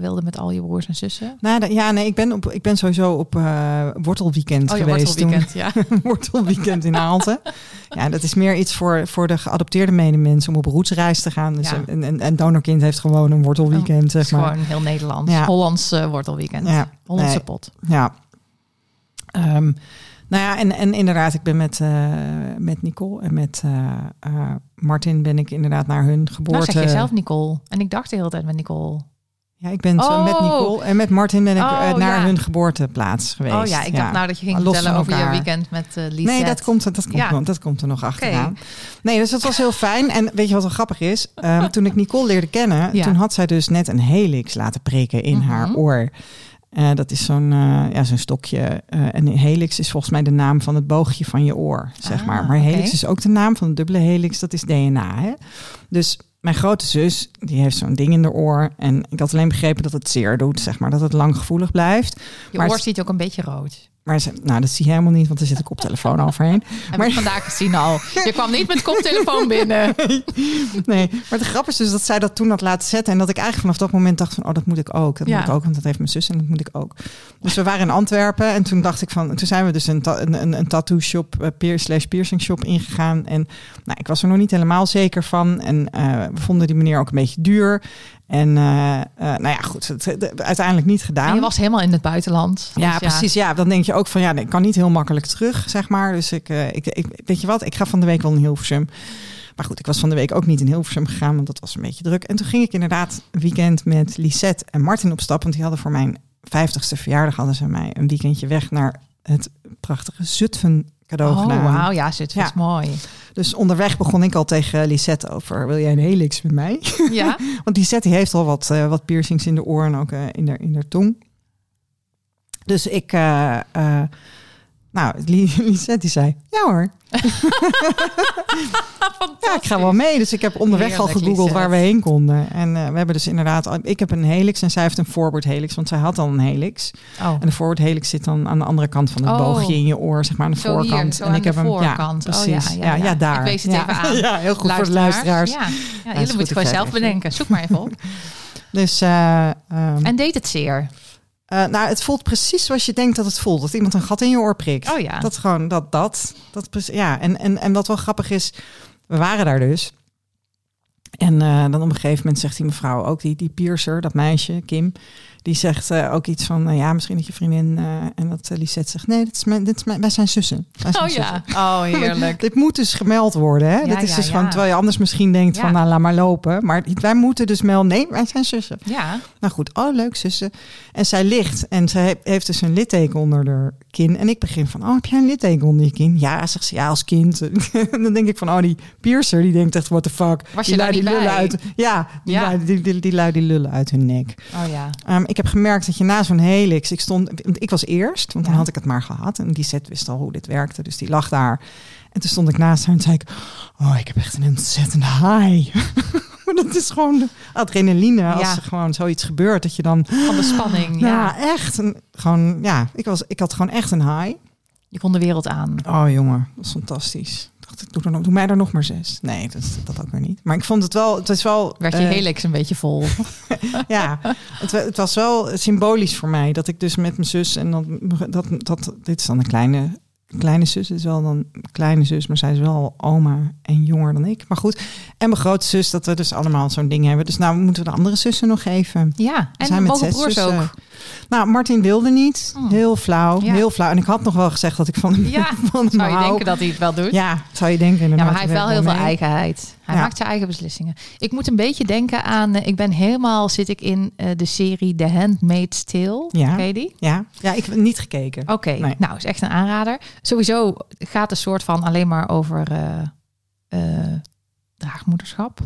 wilde met al je broers en zussen. Nou, ja, nee, ik ben, op, ik ben sowieso op eh, wortelweekend Oh, geweest. toen. wortelweekend, ja. wortelweekend in Aalten. Ja, dat is meer iets voor, voor de geadopteerde medemensen om op roetsreis te gaan. Dus Ja. een, een, een donorkind heeft gewoon een wortelweekend, Het zeg maar. gewoon heel Nederlands. Ja. Hollands eh, wortelweekend. Ja, Hollandse nee. pot. Ja. Ehm, nou ja, en, en inderdaad, ik ben met, eh, met Nicole en met eh, eh, Martin ben ik inderdaad naar hun geboorte. Nou zeg je zelf Nicole. En ik dacht de hele tijd met Nicole. Ja, ik ben zo Oh. met Nicole en met Martin ben ik Oh, naar ja. hun geboorteplaats geweest. Oh ja, ik dacht nou dat je ging Los vertellen over je weekend met uh, Lisette. Nee, dat komt, dat, komt, Ja. nog- dat komt er nog achteraan. Nee, dus het was heel fijn. En weet je wat wel grappig is? Ehm, toen ik Nicole leerde kennen, toen had zij dus net een helix laten prikken in Mhm. haar oor. Eh, dat is zo'n eh, ja, zo'n stokje. Eh, en helix is volgens mij de naam van het boogje van je oor, zeg Ah, maar. Maar helix is ook de naam van de dubbele helix, dat is DNA. Hè? Dus mijn grote zus, die heeft zo'n ding in de oor. En ik had alleen begrepen dat het zeer doet, zeg maar. Dat het lang gevoelig blijft. Je maar oor ziet ook een beetje rood. Maar ze, nou, dat zie je helemaal niet, want er zit een koptelefoon overheen. Heb Maar- vandaag gezien al. Je kwam niet met koptelefoon binnen. Nee, maar het grap is dus dat zij dat toen had laten zetten. En dat ik eigenlijk vanaf dat moment dacht van, oh, dat moet ik ook. Dat Ja. moet ik ook, want dat heeft mijn zus en dat moet ik ook. Dus we waren in Antwerpen en toen dacht ik van, toen zijn we dus een, ta- een, een, een tattoo shop, eh, peer, slash piercing shop ingegaan. En nou, ik was er nog niet helemaal zeker van. En eh, we vonden die meneer ook een beetje duur. En eh, eh, nou ja, goed, het, het- uiteindelijk niet gedaan. En je was helemaal in het buitenland. Ja, Dus precies. Ja, dan denk je ook van ja, ik kan niet heel makkelijk terug, zeg maar. Dus ik, eh, ik, ik weet je wat, ik ga van de week wel in Hilversum. Maar goed, ik was van de week ook niet in Hilversum gegaan, want dat was een beetje druk. En toen ging ik inderdaad weekend met Lisette en Martin op stap, want die hadden voor mijn 50ste verjaardag hadden ze mij een weekendje weg naar het prachtige Zutphen cadeau Oh, gedaan. wauw. Ja, zit Ja. mooi. Dus onderweg begon ik al tegen Lisette over, wil jij een helix met mij? Ja? Want Lisette die heeft al wat, eh, wat piercings in de oren en ook eh, in, de, in de tong. Dus ik, eh, nou, Li- Lisette die zei, ja hoor. ja, ik ga wel mee. Dus ik heb onderweg al gegoogeld waar we heen konden. En eh, we hebben dus inderdaad, ik heb een helix en zij heeft een forward helix, want zij had al een helix. Oh. En de forward helix zit dan aan de andere kant van het Oh. boogje in je oor, zeg maar aan de Zo voorkant. en ik heb hem, voorkant. ja, Oh, precies. ja, ja, ja, ja, ja. daar. Ik wees het ja. even aan. Ja, heel goed voor de luisteraars. Ja, ja jullie moeten ik gewoon zelf bedenken. Zoek maar even op. Dus eh, ehm, En deed het zeer? Eh, nou, het voelt precies zoals je denkt dat het voelt. Dat iemand een gat in je oor prikt. Oh ja. Dat gewoon dat, dat. dat ja, en, en, en wat wel grappig is, we waren daar dus. En eh, dan op een gegeven moment zegt die mevrouw ook, die, die piercer, dat meisje, Kim, die zegt eh, ook iets van, eh, ja, misschien dat je vriendin, eh, en dat Lisette zegt, nee, dit is mijn, dit is mijn, wij zijn zussen. Wij zijn Oh ja. Oh, heerlijk. Dit moet dus gemeld worden. Hè? Ja, Dit is ja, dus gewoon, terwijl je anders misschien denkt van, nou, laat maar lopen. Maar wij moeten dus melden, nee, wij zijn zussen. Ja. Nou goed, oh leuk zussen. En zij ligt en ze he- heeft dus een litteken onder haar kin. En ik begin van, oh heb jij een litteken onder je kin? Ja, zegt ze, ja als kind. en dan denk ik van, oh die piercer, die denkt echt, what the fuck. Was die je lui die niet lullen uit. Ja, die, Ja. Lui, die, die, die lui die lullen uit hun nek. Oh ja. Ehm, ik ik heb gemerkt dat je na zo'n helix, ik stond, want ik was eerst, want dan Ja. had ik het maar gehad. En die set wist al hoe dit werkte, dus die lag daar. En toen stond ik naast haar en zei ik, oh, ik heb echt een ontzettend high. maar dat is gewoon de adrenaline als Ja. er gewoon zoiets gebeurt, dat je dan, Van de spanning. Ja. ja, echt, een, gewoon, ja, ik, was, ik had gewoon echt een high. Je kon de wereld aan. Oh jongen, dat is fantastisch. Dacht, ik doe, er nog, doe mij er nog maar zes. Nee, dat, is- dat ook weer niet. Maar ik vond het wel, het is wel... Werd je eh, helix een beetje vol. Ja, het, wa- het was wel symbolisch voor mij dat ik dus met mijn zus en dan dat, dat dit is dan een kleine kleine zus is wel dan een kleine zus, maar zij is wel oma en jonger dan ik. Maar goed, en mijn grote zus dat we dus allemaal zo'n ding hebben. Dus nou moeten we de andere zussen nog even. Ja, en zijn met zes broers zussen. ook. Nou, Martin wilde niet. Oh. Heel flauw, Ja. heel flauw. En ik had nog wel gezegd dat ik van hem, Ja, van hem zou je denken dat hij het wel doet. Ja, zou je denken. Ja, maar hij heeft wel heel veel eigenheid. Hij Ja. maakt zijn eigen beslissingen. Ik moet een beetje denken aan... eh, ik ben helemaal, zit ik in eh, de serie The Handmaid's Tale. Ja. Ken je die? Ja, ja, ik heb niet gekeken. Oké, Nee. nou, is echt een aanrader. Sowieso gaat de soort van alleen maar over eh, draagmoederschap.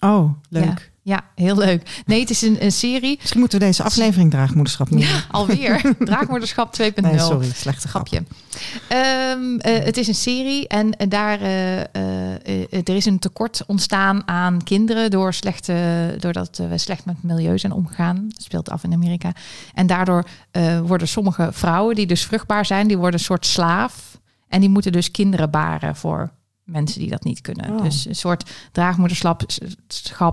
Oh, leuk. Ja, heel leuk. Nee, het is een, een serie. Misschien moeten we deze aflevering draagmoederschap noemen. Ja, alweer. Draagmoederschap 2.0. Nee, sorry, slechte grap. Grapje. Ehm, eh, het is een serie en eh, daar eh, er is een tekort ontstaan aan kinderen door slechte, doordat we slecht met het milieu zijn omgegaan. Dat speelt af in Amerika. En daardoor worden sommige vrouwen die dus vruchtbaar zijn, die worden een soort slaaf. En die moeten dus kinderen baren voor mensen die dat niet kunnen. Oh. Dus een soort draagmoederschap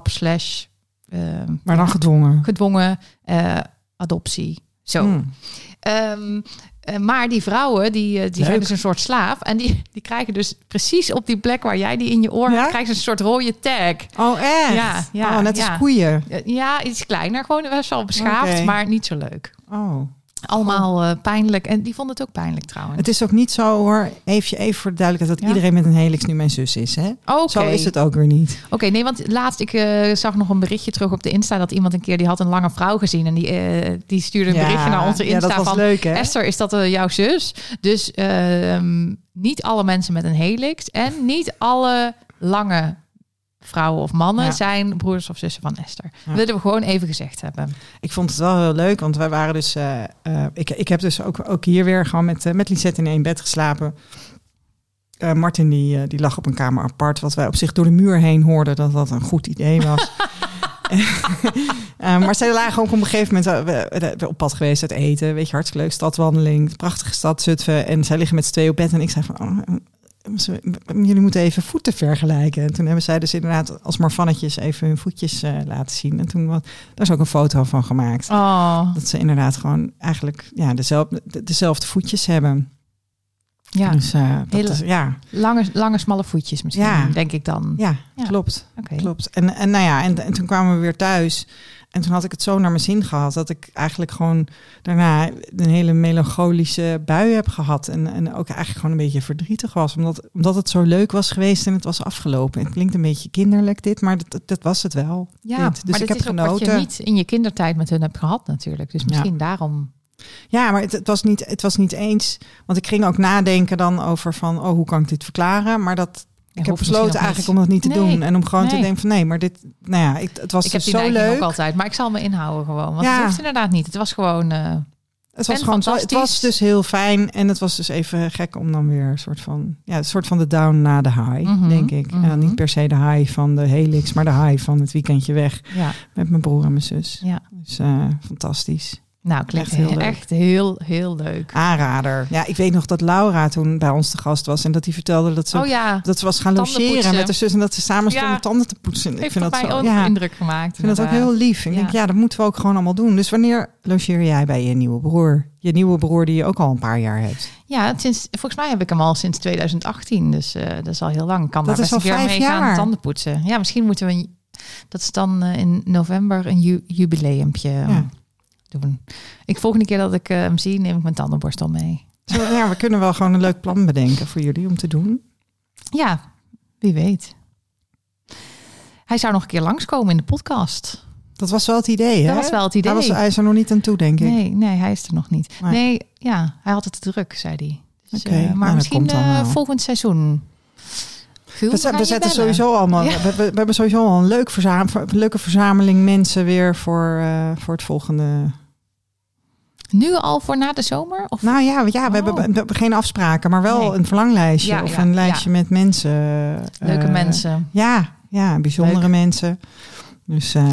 slash eh, Maar dan gedwongen. gedwongen eh, adoptie. Zo. Hmm. Ehm, eh, maar die vrouwen, die, eh, die zijn dus een soort slaaf. En die, die krijgen dus precies op die plek waar jij die in je oor Ja? ze een soort rode tag. Oh, echt? Ja, ja, oh, net ja. als koeien. Ja, iets kleiner, gewoon best wel beschaafd, maar niet zo leuk. Oh. Allemaal eh, pijnlijk. En die vonden het ook pijnlijk trouwens. Het is ook niet zo hoor, even, even voor de duidelijkheid, dat Ja. iedereen met een helix nu mijn zus is. Hè? Zo is het ook weer niet. Oké, nee, want laatst ik eh, zag nog een berichtje terug op de Insta dat iemand een keer die had een lange vrouw gezien en die, eh, die stuurde een berichtje naar onze ja, Insta dat van leuk hè? Esther, is dat jouw zus? Dus ehm, niet alle mensen met een helix en niet alle lange vrouwen of mannen Ja. zijn broers of zussen van Esther. Ja. Dat willen we gewoon even gezegd hebben. Ik vond het wel heel leuk, want wij waren dus... eh, eh, ik, ik heb dus ook, ook hier weer gewoon met, eh, met Lisette in één bed geslapen. Martin die, die lag op een kamer apart, wat wij op zich door de muur heen hoorden dat dat een goed idee was. Maar zij lagen ook op een gegeven moment we- we- we op pad geweest uit eten. Weet je, hartstikke leuk. Stadwandeling, prachtige stad Zutphen. En zij liggen met z'n twee op bed. En ik zei van, oh, jullie moeten even voeten vergelijken. En toen hebben zij dus inderdaad als marvannetjes even hun voetjes eh, laten zien. En toen was daar is ook een foto van gemaakt. Oh, Dat ze inderdaad gewoon eigenlijk ja, dezelfde, de- dezelfde voetjes hebben. ja. Dus eh, Hele- is, ja, Lange, lange, smalle voetjes misschien, Ja. denk ik dan. ja, Ja. klopt. Klopt. En, en nou ja, en, en toen kwamen we weer thuis. En toen had ik het zo naar mijn zin gehad dat ik eigenlijk gewoon daarna een hele melancholische bui heb gehad. En, en ook eigenlijk gewoon een beetje verdrietig was. Omdat, omdat het zo leuk was geweest en het was afgelopen. Het klinkt een beetje kinderlijk dit, maar dat, dat was het wel. Ja, dit. Dus maar ik heb is ook wat genoten. je niet in je kindertijd met hun hebt gehad natuurlijk. Dus Ja. misschien daarom. Ja, maar het, het, was niet, het was niet eens. Want ik ging ook nadenken dan over van, oh, hoe kan ik dit verklaren? Maar dat, ik heb besloten eigenlijk om dat niet te Nee, doen. En om gewoon te denken van, nee, maar dit, nou ja, ik, het was Ik heb dus die zo leuk. ook altijd, maar ik zal me inhouden gewoon. Want Ja. het hoeft inderdaad niet. Het was gewoon... eh, Het was gewoon zo, het was dus heel fijn. En het was dus even gek om dan weer een soort van, ja, een soort van de down na de high, Mhm, denk ik. mhm. En niet per se de high van de helix, maar de high van het weekendje weg ja, met mijn broer en mijn zus. ja. Dus eh, fantastisch. Nou, klinkt Echt heel heel, leuk. echt heel, heel leuk. Aanrader. Ja, ik weet nog dat Laura toen bij ons te gast was en dat hij vertelde dat ze Oh ja, dat ze was gaan logeren met haar zus en dat ze samen stonden Ja. tanden te poetsen. Ik vind dat mij zo, ook ja, ik indruk gemaakt. vind dat ook heel lief. Ik denk, ja, dat moeten we ook gewoon allemaal doen. Dus wanneer logeer jij bij je nieuwe broer? Je nieuwe broer die je ook al een paar jaar hebt. Ja, sinds, volgens mij heb ik hem al sinds 2018. Dus eh, dat is al heel lang. Ik kan Dat daar best een keer gaan jaar. tanden poetsen. Ja, misschien moeten we... Dat is dan eh, in november een ju jubileumpje Ja. Doen. Ik volgende keer dat ik eh, hem zie, neem ik mijn tandenborstel mee. Ja, we kunnen wel gewoon een leuk plan bedenken voor jullie om te doen. Ja, wie weet. Hij zou nog een keer langskomen in de podcast. Dat was wel het idee, hè? Dat was wel het idee. Hij, was, hij is er nog niet aan toe, denk ik. Nee, nee, hij is er nog niet. Nee. Nee, ja, hij had het te druk, zei hij. Dus, Oké, eh, nou, maar misschien wel. volgend seizoen. We, we we zetten sowieso allemaal. Ja. We, hebben sowieso al een leuk leuke verzameling mensen weer voor, voor het volgende. Nu al voor na de zomer? Of? Nou ja, ja we, hebben, Oh. hebben geen afspraken, maar wel Nee. een verlanglijstje Ja, of ja, een lijstje met mensen. Leuke eh, mensen. Ja, ja, bijzondere Leuk. mensen. Dus eh,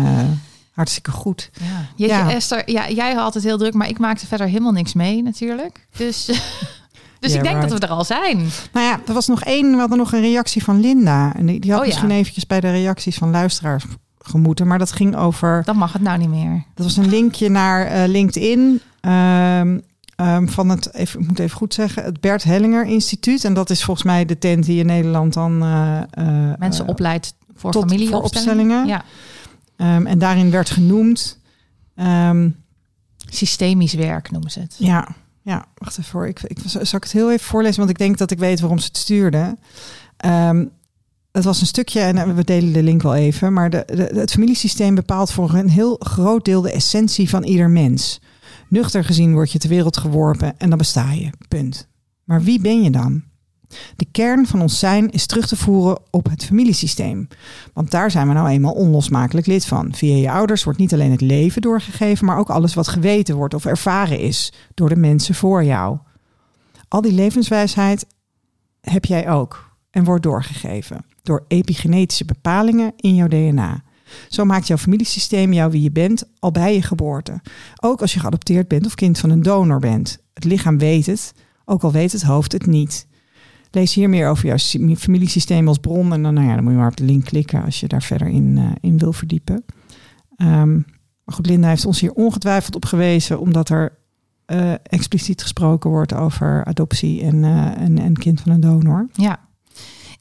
hartstikke goed. Ja. Jeetje, Ja. Esther, ja, jij had het heel druk, maar ik maakte verder helemaal niks mee natuurlijk. Dus, dus Yeah, ik denk right. dat we er al zijn. Nou ja, er was nog één, we hadden nog een reactie van Linda. En die, die had Oh misschien eventjes bij de reacties van luisteraars gemoeten. Maar dat ging over, Dan mag het nou niet meer. dat was een linkje naar eh, LinkedIn. Ehm, ehm, van het, even, ik moet even goed zeggen, het Bert Hellinger Instituut. En dat is volgens mij de tent die in Nederland dan... eh, eh, Mensen eh, opleidt voor familieopstellingen. Ja. ehm, en daarin werd genoemd... Systemisch werk noemen ze het. Ja, ja, wacht even voor. Ik, ik, zal ik het heel even voorlezen, want ik denk dat ik weet waarom ze het stuurde. Het was een stukje, en we delen de link wel even, maar de, de, het familiesysteem bepaalt voor een heel groot deel de essentie van ieder mens. Nuchter gezien word je ter wereld geworpen en dan besta je. Punt. Maar wie ben je dan? De kern van ons zijn is terug te voeren op het familiesysteem. Want daar zijn we nou eenmaal onlosmakelijk lid van. Via je ouders wordt niet alleen het leven doorgegeven, maar ook alles wat geweten wordt of ervaren is door de mensen voor jou. Al die levenswijsheid heb jij ook en wordt doorgegeven door epigenetische bepalingen in jouw DNA. Zo maakt jouw familiesysteem jou wie je bent al bij je geboorte. Ook als je geadopteerd bent of kind van een donor bent. Het lichaam weet het, ook al weet het hoofd het niet. Lees hier meer over jouw familiesysteem als bron. En dan, nou ja, dan moet je maar op de link klikken als je daar verder in, eh, in wil verdiepen. Ehm, maar goed, Linda heeft ons hier ongetwijfeld op gewezen, omdat er eh, expliciet gesproken wordt over adoptie en, eh, en, en kind van een donor. Ja.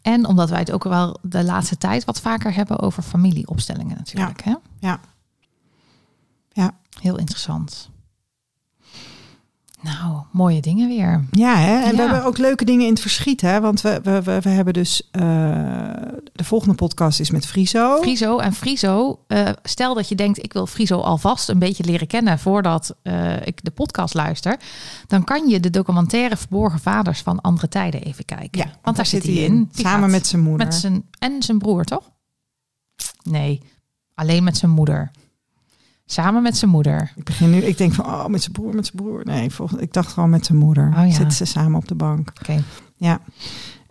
En omdat wij het ook wel de laatste tijd wat vaker hebben over familieopstellingen natuurlijk. Hè? Ja. Ja. Heel interessant. Nou, mooie dingen weer. Ja, hè? en we hebben ook leuke dingen in het verschiet. Hè? Want we, we, we, we hebben dus... eh, de volgende podcast is met Friso. Friso en Friso, eh, stel dat je denkt ik wil Friso alvast een beetje leren kennen voordat eh, ik de podcast luister, dan kan je de documentaire Verborgen Vaders van Andere Tijden even kijken. Ja, want daar zit hij in. Die Samen met zijn moeder. met zijn en zijn broer, toch? Nee, alleen met zijn moeder. Samen met zijn moeder. Ik begin nu, ik denk van, oh, met zijn broer, met zijn broer. Nee, volgens, ik dacht gewoon met zijn moeder. Oh ja. Zitten ze samen op de bank. Oké. Ja.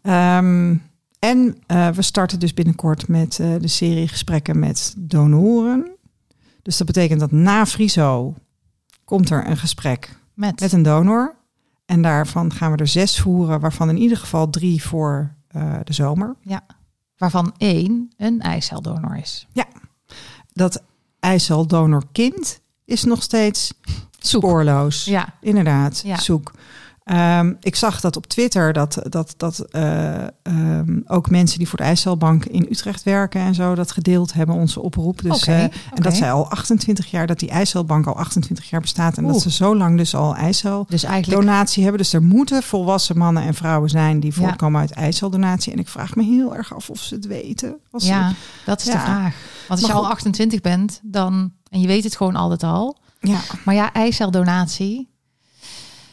Ehm, en eh, we starten dus binnenkort met eh, de serie gesprekken met donoren. Dus dat betekent dat na Friso komt er een gesprek Met, met een donor. En daarvan gaan we er zes voeren, waarvan in ieder geval drie voor eh, de zomer. waarvan één een eiceldonor is. Dat eicel kind is nog steeds Zoek. spoorloos. Ja, Inderdaad, Ja. zoek. Ehm, ik zag dat op Twitter dat, dat, dat eh, ehm, ook mensen die voor de IJsselbank in Utrecht werken en zo dat gedeeld hebben, onze oproep. Dus, eh. En dat zij al 28 jaar, dat die IJsselbank al 28 jaar bestaat en dat ze zo lang dus al IJssel dus eigenlijk donatie hebben. Dus er moeten volwassen mannen en vrouwen zijn die Ja. voortkomen uit IJsseldonatie. En ik vraag me heel erg af of ze het weten. Als ze- Ja, dat is de Ja. vraag. Want als je al goed. 28 bent, dan en je weet het gewoon altijd al. ja, Maar ja, eiceldonatie,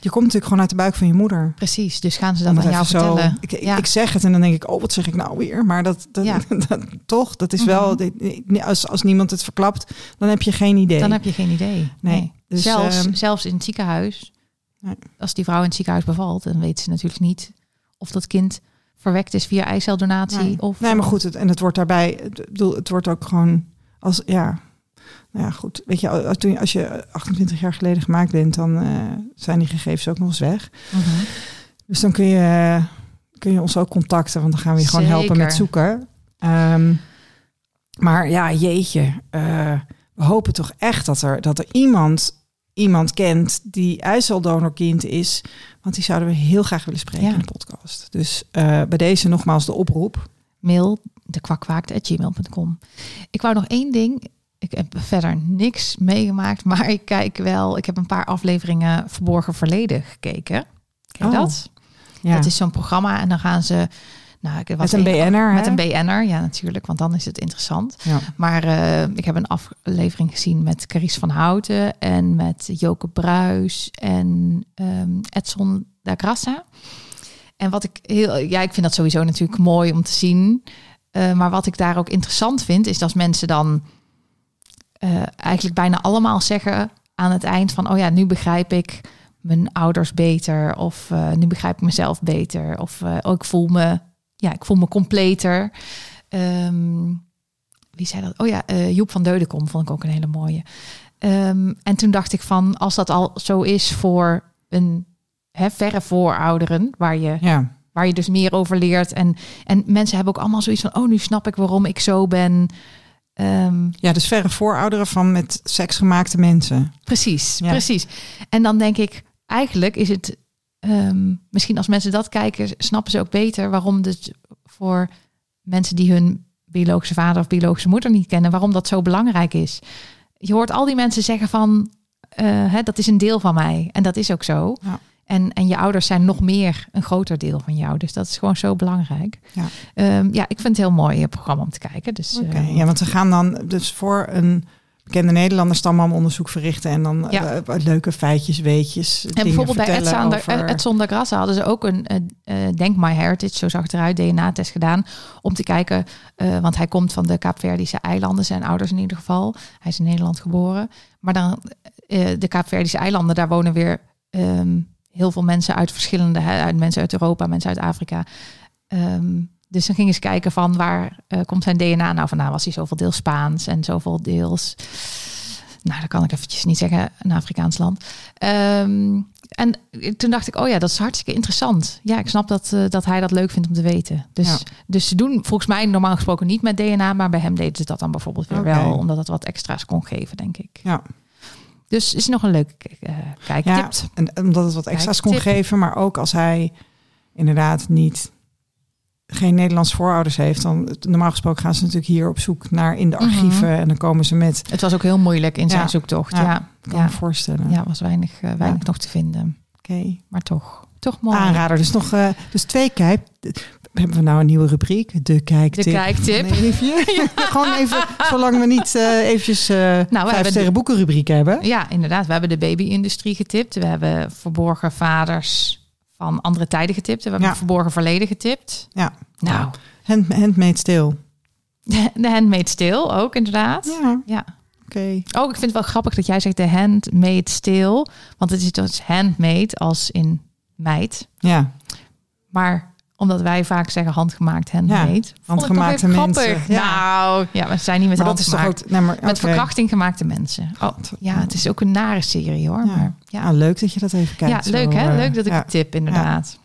je komt natuurlijk gewoon uit de buik van je moeder. precies. Dus gaan ze dat aan het jou even zo- vertellen? Ik, ik, ja. ik zeg het en dan denk ik, oh, wat zeg ik nou weer? Maar dat, dat, Ja. dat- toch, dat is wel, Mhm. als, als niemand het verklapt, dan heb je geen idee. Dan heb je geen idee. Nee. Dus, zelfs, ehm, zelfs in het ziekenhuis, Nee. als die vrouw in het ziekenhuis bevalt, dan weet ze natuurlijk niet of dat kind verwekt is via eiceldonatie. nee. Of, nee, maar goed, het, en het wordt daarbij, bedoel, het wordt ook gewoon als, ja, nou ja, goed. Weet je, als, toen je- als je 28 jaar geleden gemaakt bent, dan eh, zijn die gegevens ook nog eens weg. Mhm. Dus dan kun je, kun je ons ook contacten, want dan gaan we je gewoon helpen met zoeken. Ehm, maar ja, jeetje. eh, we hopen toch echt dat er, dat er iemand, iemand kent die IJsseldonorkind is. Want die zouden we heel graag willen spreken Ja. in de podcast. Dus eh, bij deze nogmaals de oproep. Mail dekwakkwaakt.gmail.com. Ik wou nog één ding. Ik heb verder niks meegemaakt, maar ik kijk wel. Ik heb een paar afleveringen Verborgen Verleden gekeken. Ken je Oh, dat? Ja. Het is zo'n programma en dan gaan ze. Nou, ik was Met een BN'er, Met hè? een BN'er, ja, natuurlijk, want dan is het interessant. ja. Maar eh, ik heb een aflevering gezien met Carice van Houten en met Joke Bruis en ehm, Edson da Grassa. En wat ik heel, ja, ik vind dat sowieso natuurlijk mooi om te zien. Uh, maar wat ik daar ook interessant vind, is dat mensen dan uh, eigenlijk bijna allemaal zeggen aan het eind van, oh ja, nu begrijp ik mijn ouders beter, of uh, nu begrijp ik mezelf beter, of oh, ik voel me, ja, ik voel me completer. Um, wie zei dat? Oh ja, Joep van Deudekom vond ik ook een hele mooie. Um, en toen dacht ik van, als dat al zo is voor een hè, verre voorouderen, waar je, ja. waar je dus meer over leert. En, en mensen hebben ook allemaal zoiets van, oh, nu snap ik waarom ik zo ben. Um, ja, dus verre voorouderen van met seks gemaakte mensen. Precies, ja. precies. En dan denk ik, eigenlijk is het um, misschien als mensen dat kijken, snappen ze ook beter waarom dus voor mensen die hun biologische vader of biologische moeder niet kennen, waarom dat zo belangrijk is. Je hoort al die mensen zeggen van, uh, hè, dat is een deel van mij. En dat is ook zo. Ja. En, en je ouders zijn nog meer een groter deel van jou. Dus dat is gewoon zo belangrijk. Ja, um, ja ik vind het heel mooi uh, programma om te kijken. Dus, okay. uh, ja, want ze gaan dan dus voor een bekende Nederlander stambomonderzoek verrichten en dan Ja. uh, leuke feitjes, weetjes. en bijvoorbeeld bij Edson over... Edson Grassa hadden ze ook een uh, Denk My Heritage, zo zag het eruit, DNA-test gedaan. Om te kijken, uh, want hij komt van de Kaapverdische eilanden, zijn ouders in ieder geval. Hij is in Nederland geboren. Maar dan de Kaapverdische eilanden, daar wonen weer um, heel veel mensen uit verschillende, uit mensen uit Europa, mensen uit Afrika. Um, dus dan gingen ze kijken van waar uh, komt zijn DNA nou vandaan? Was hij zoveel deels Spaans en zoveel deels... Nou, dat kan ik eventjes niet zeggen, een Afrikaans land. Um, en toen dacht ik, oh ja, dat is hartstikke interessant. Ja, ik snap dat, uh, dat hij dat leuk vindt om te weten. Dus, Ja. dus ze doen volgens mij normaal gesproken niet met DNA, maar bij hem deden ze dat dan bijvoorbeeld weer wel, omdat het wat extra's kon geven, denk ik. Ja. Dus is nog een leuke uh, kijktip. Ja, en omdat het wat extra's kon geven, maar ook als hij inderdaad niet geen Nederlands voorouders heeft, dan normaal gesproken gaan ze natuurlijk hier op zoek naar in de Mhm. archieven en dan komen ze met. Het was ook heel moeilijk in zijn Ja. zoektocht. Ja, Ja, Kan ja. me voorstellen. ja was weinig, uh, weinig nog te vinden. Oké. Maar toch, toch mooi. Aanrader. Dus nog uh, dus twee kijk. Hebben we nou een nieuwe rubriek? De kijktip. De kijktip. Even, Gewoon even, zolang we niet uh, eventjes uh, Nou, vijf sterren boekenrubriek hebben. Ja, inderdaad. We hebben de baby-industrie getipt. We hebben verborgen vaders van andere tijden getipt. We hebben Ja. verborgen verleden getipt. Ja. Nou, Hand, handmade stil. de, de handmade stil ook inderdaad. Ja, Ja. oké. Oh, ik vind het wel grappig dat jij zegt de handmade stil. Want het is dus handmade als in meid. Ja, Maar omdat wij vaak zeggen handgemaakt, handmade. toch handgemaakte mensen. Ja. Nou, ja, we zijn niet met maar dat is toch handgemaakt. ook... Nee, maar, Met verkrachting gemaakte mensen. Oh, ja, het is ook een nare serie hoor. Ja. Maar, ja. Ja, leuk dat je dat even ja, kijkt. leuk zo, hè? eh, Leuk dat ik ja. het tip inderdaad.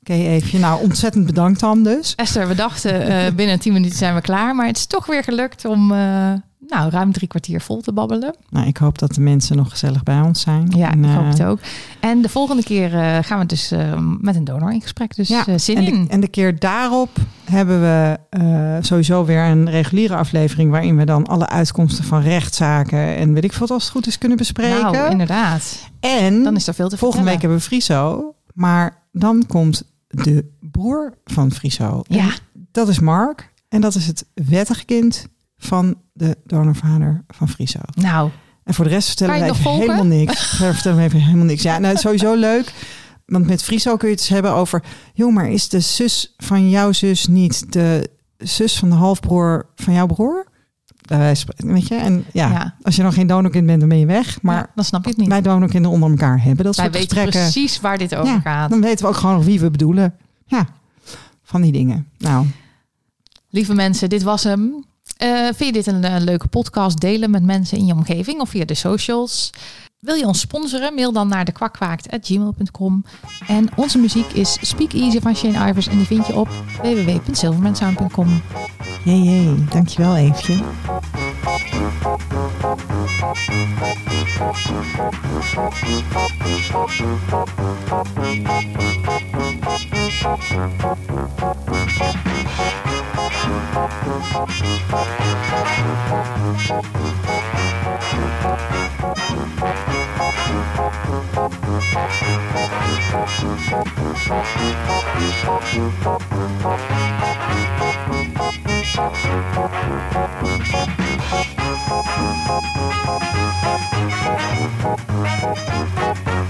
Oké, even. Nou, ontzettend bedankt dan dus. Esther, we dachten uh, binnen 10 minuten zijn we klaar. Maar het is toch weer gelukt om uh, nou, ruim drie kwartier vol te babbelen. Nou, ik hoop dat de mensen nog gezellig bij ons zijn. Ja, En, ik hoop eh, het ook. En de volgende keer uh, gaan we dus uh, met een donor in gesprek. Dus Ja, zin en in. de, en de keer daarop hebben we sowieso weer een reguliere aflevering... waarin we dan alle uitkomsten van rechtszaken... en weet ik veel wat als het goed is kunnen bespreken. Nou, inderdaad. En Dan is er veel te volgende week hebben we Friso. Maar dan komt de broer van Friso. Ja. Dat is Mark. En dat is het wettig kind van de donorvader van Friso. Nou, En voor de rest vertellen we volgen? helemaal niks. Verder vertellen we even helemaal niks. Ja, nou, het is sowieso leuk. Want met Friso kun je het eens hebben over... joh, maar is de zus van jouw zus niet de zus van de halfbroer van jouw broer? Weet je? En ja, Ja. als je nog geen donorkind bent, dan ben je weg. Maar ja, dan snap je het niet. wij donorkinderen onder elkaar hebben dat Wij soort weten gesprekken. precies waar dit over Ja, gaat. Dan weten we ook gewoon nog wie we bedoelen. Ja, van die dingen. Nou, Lieve mensen, dit was hem. Eh, vind je dit een, eh, leuke podcast? Delen met mensen in je omgeving of via de socials. Wil je ons sponsoren? Mail dan naar dekwakwaakt.gmail.com. En onze muziek is Speak Easy van Shane Ivers. En die vind je op www.silvermansound.com. jee, jee. Dankjewel Eefje. Thank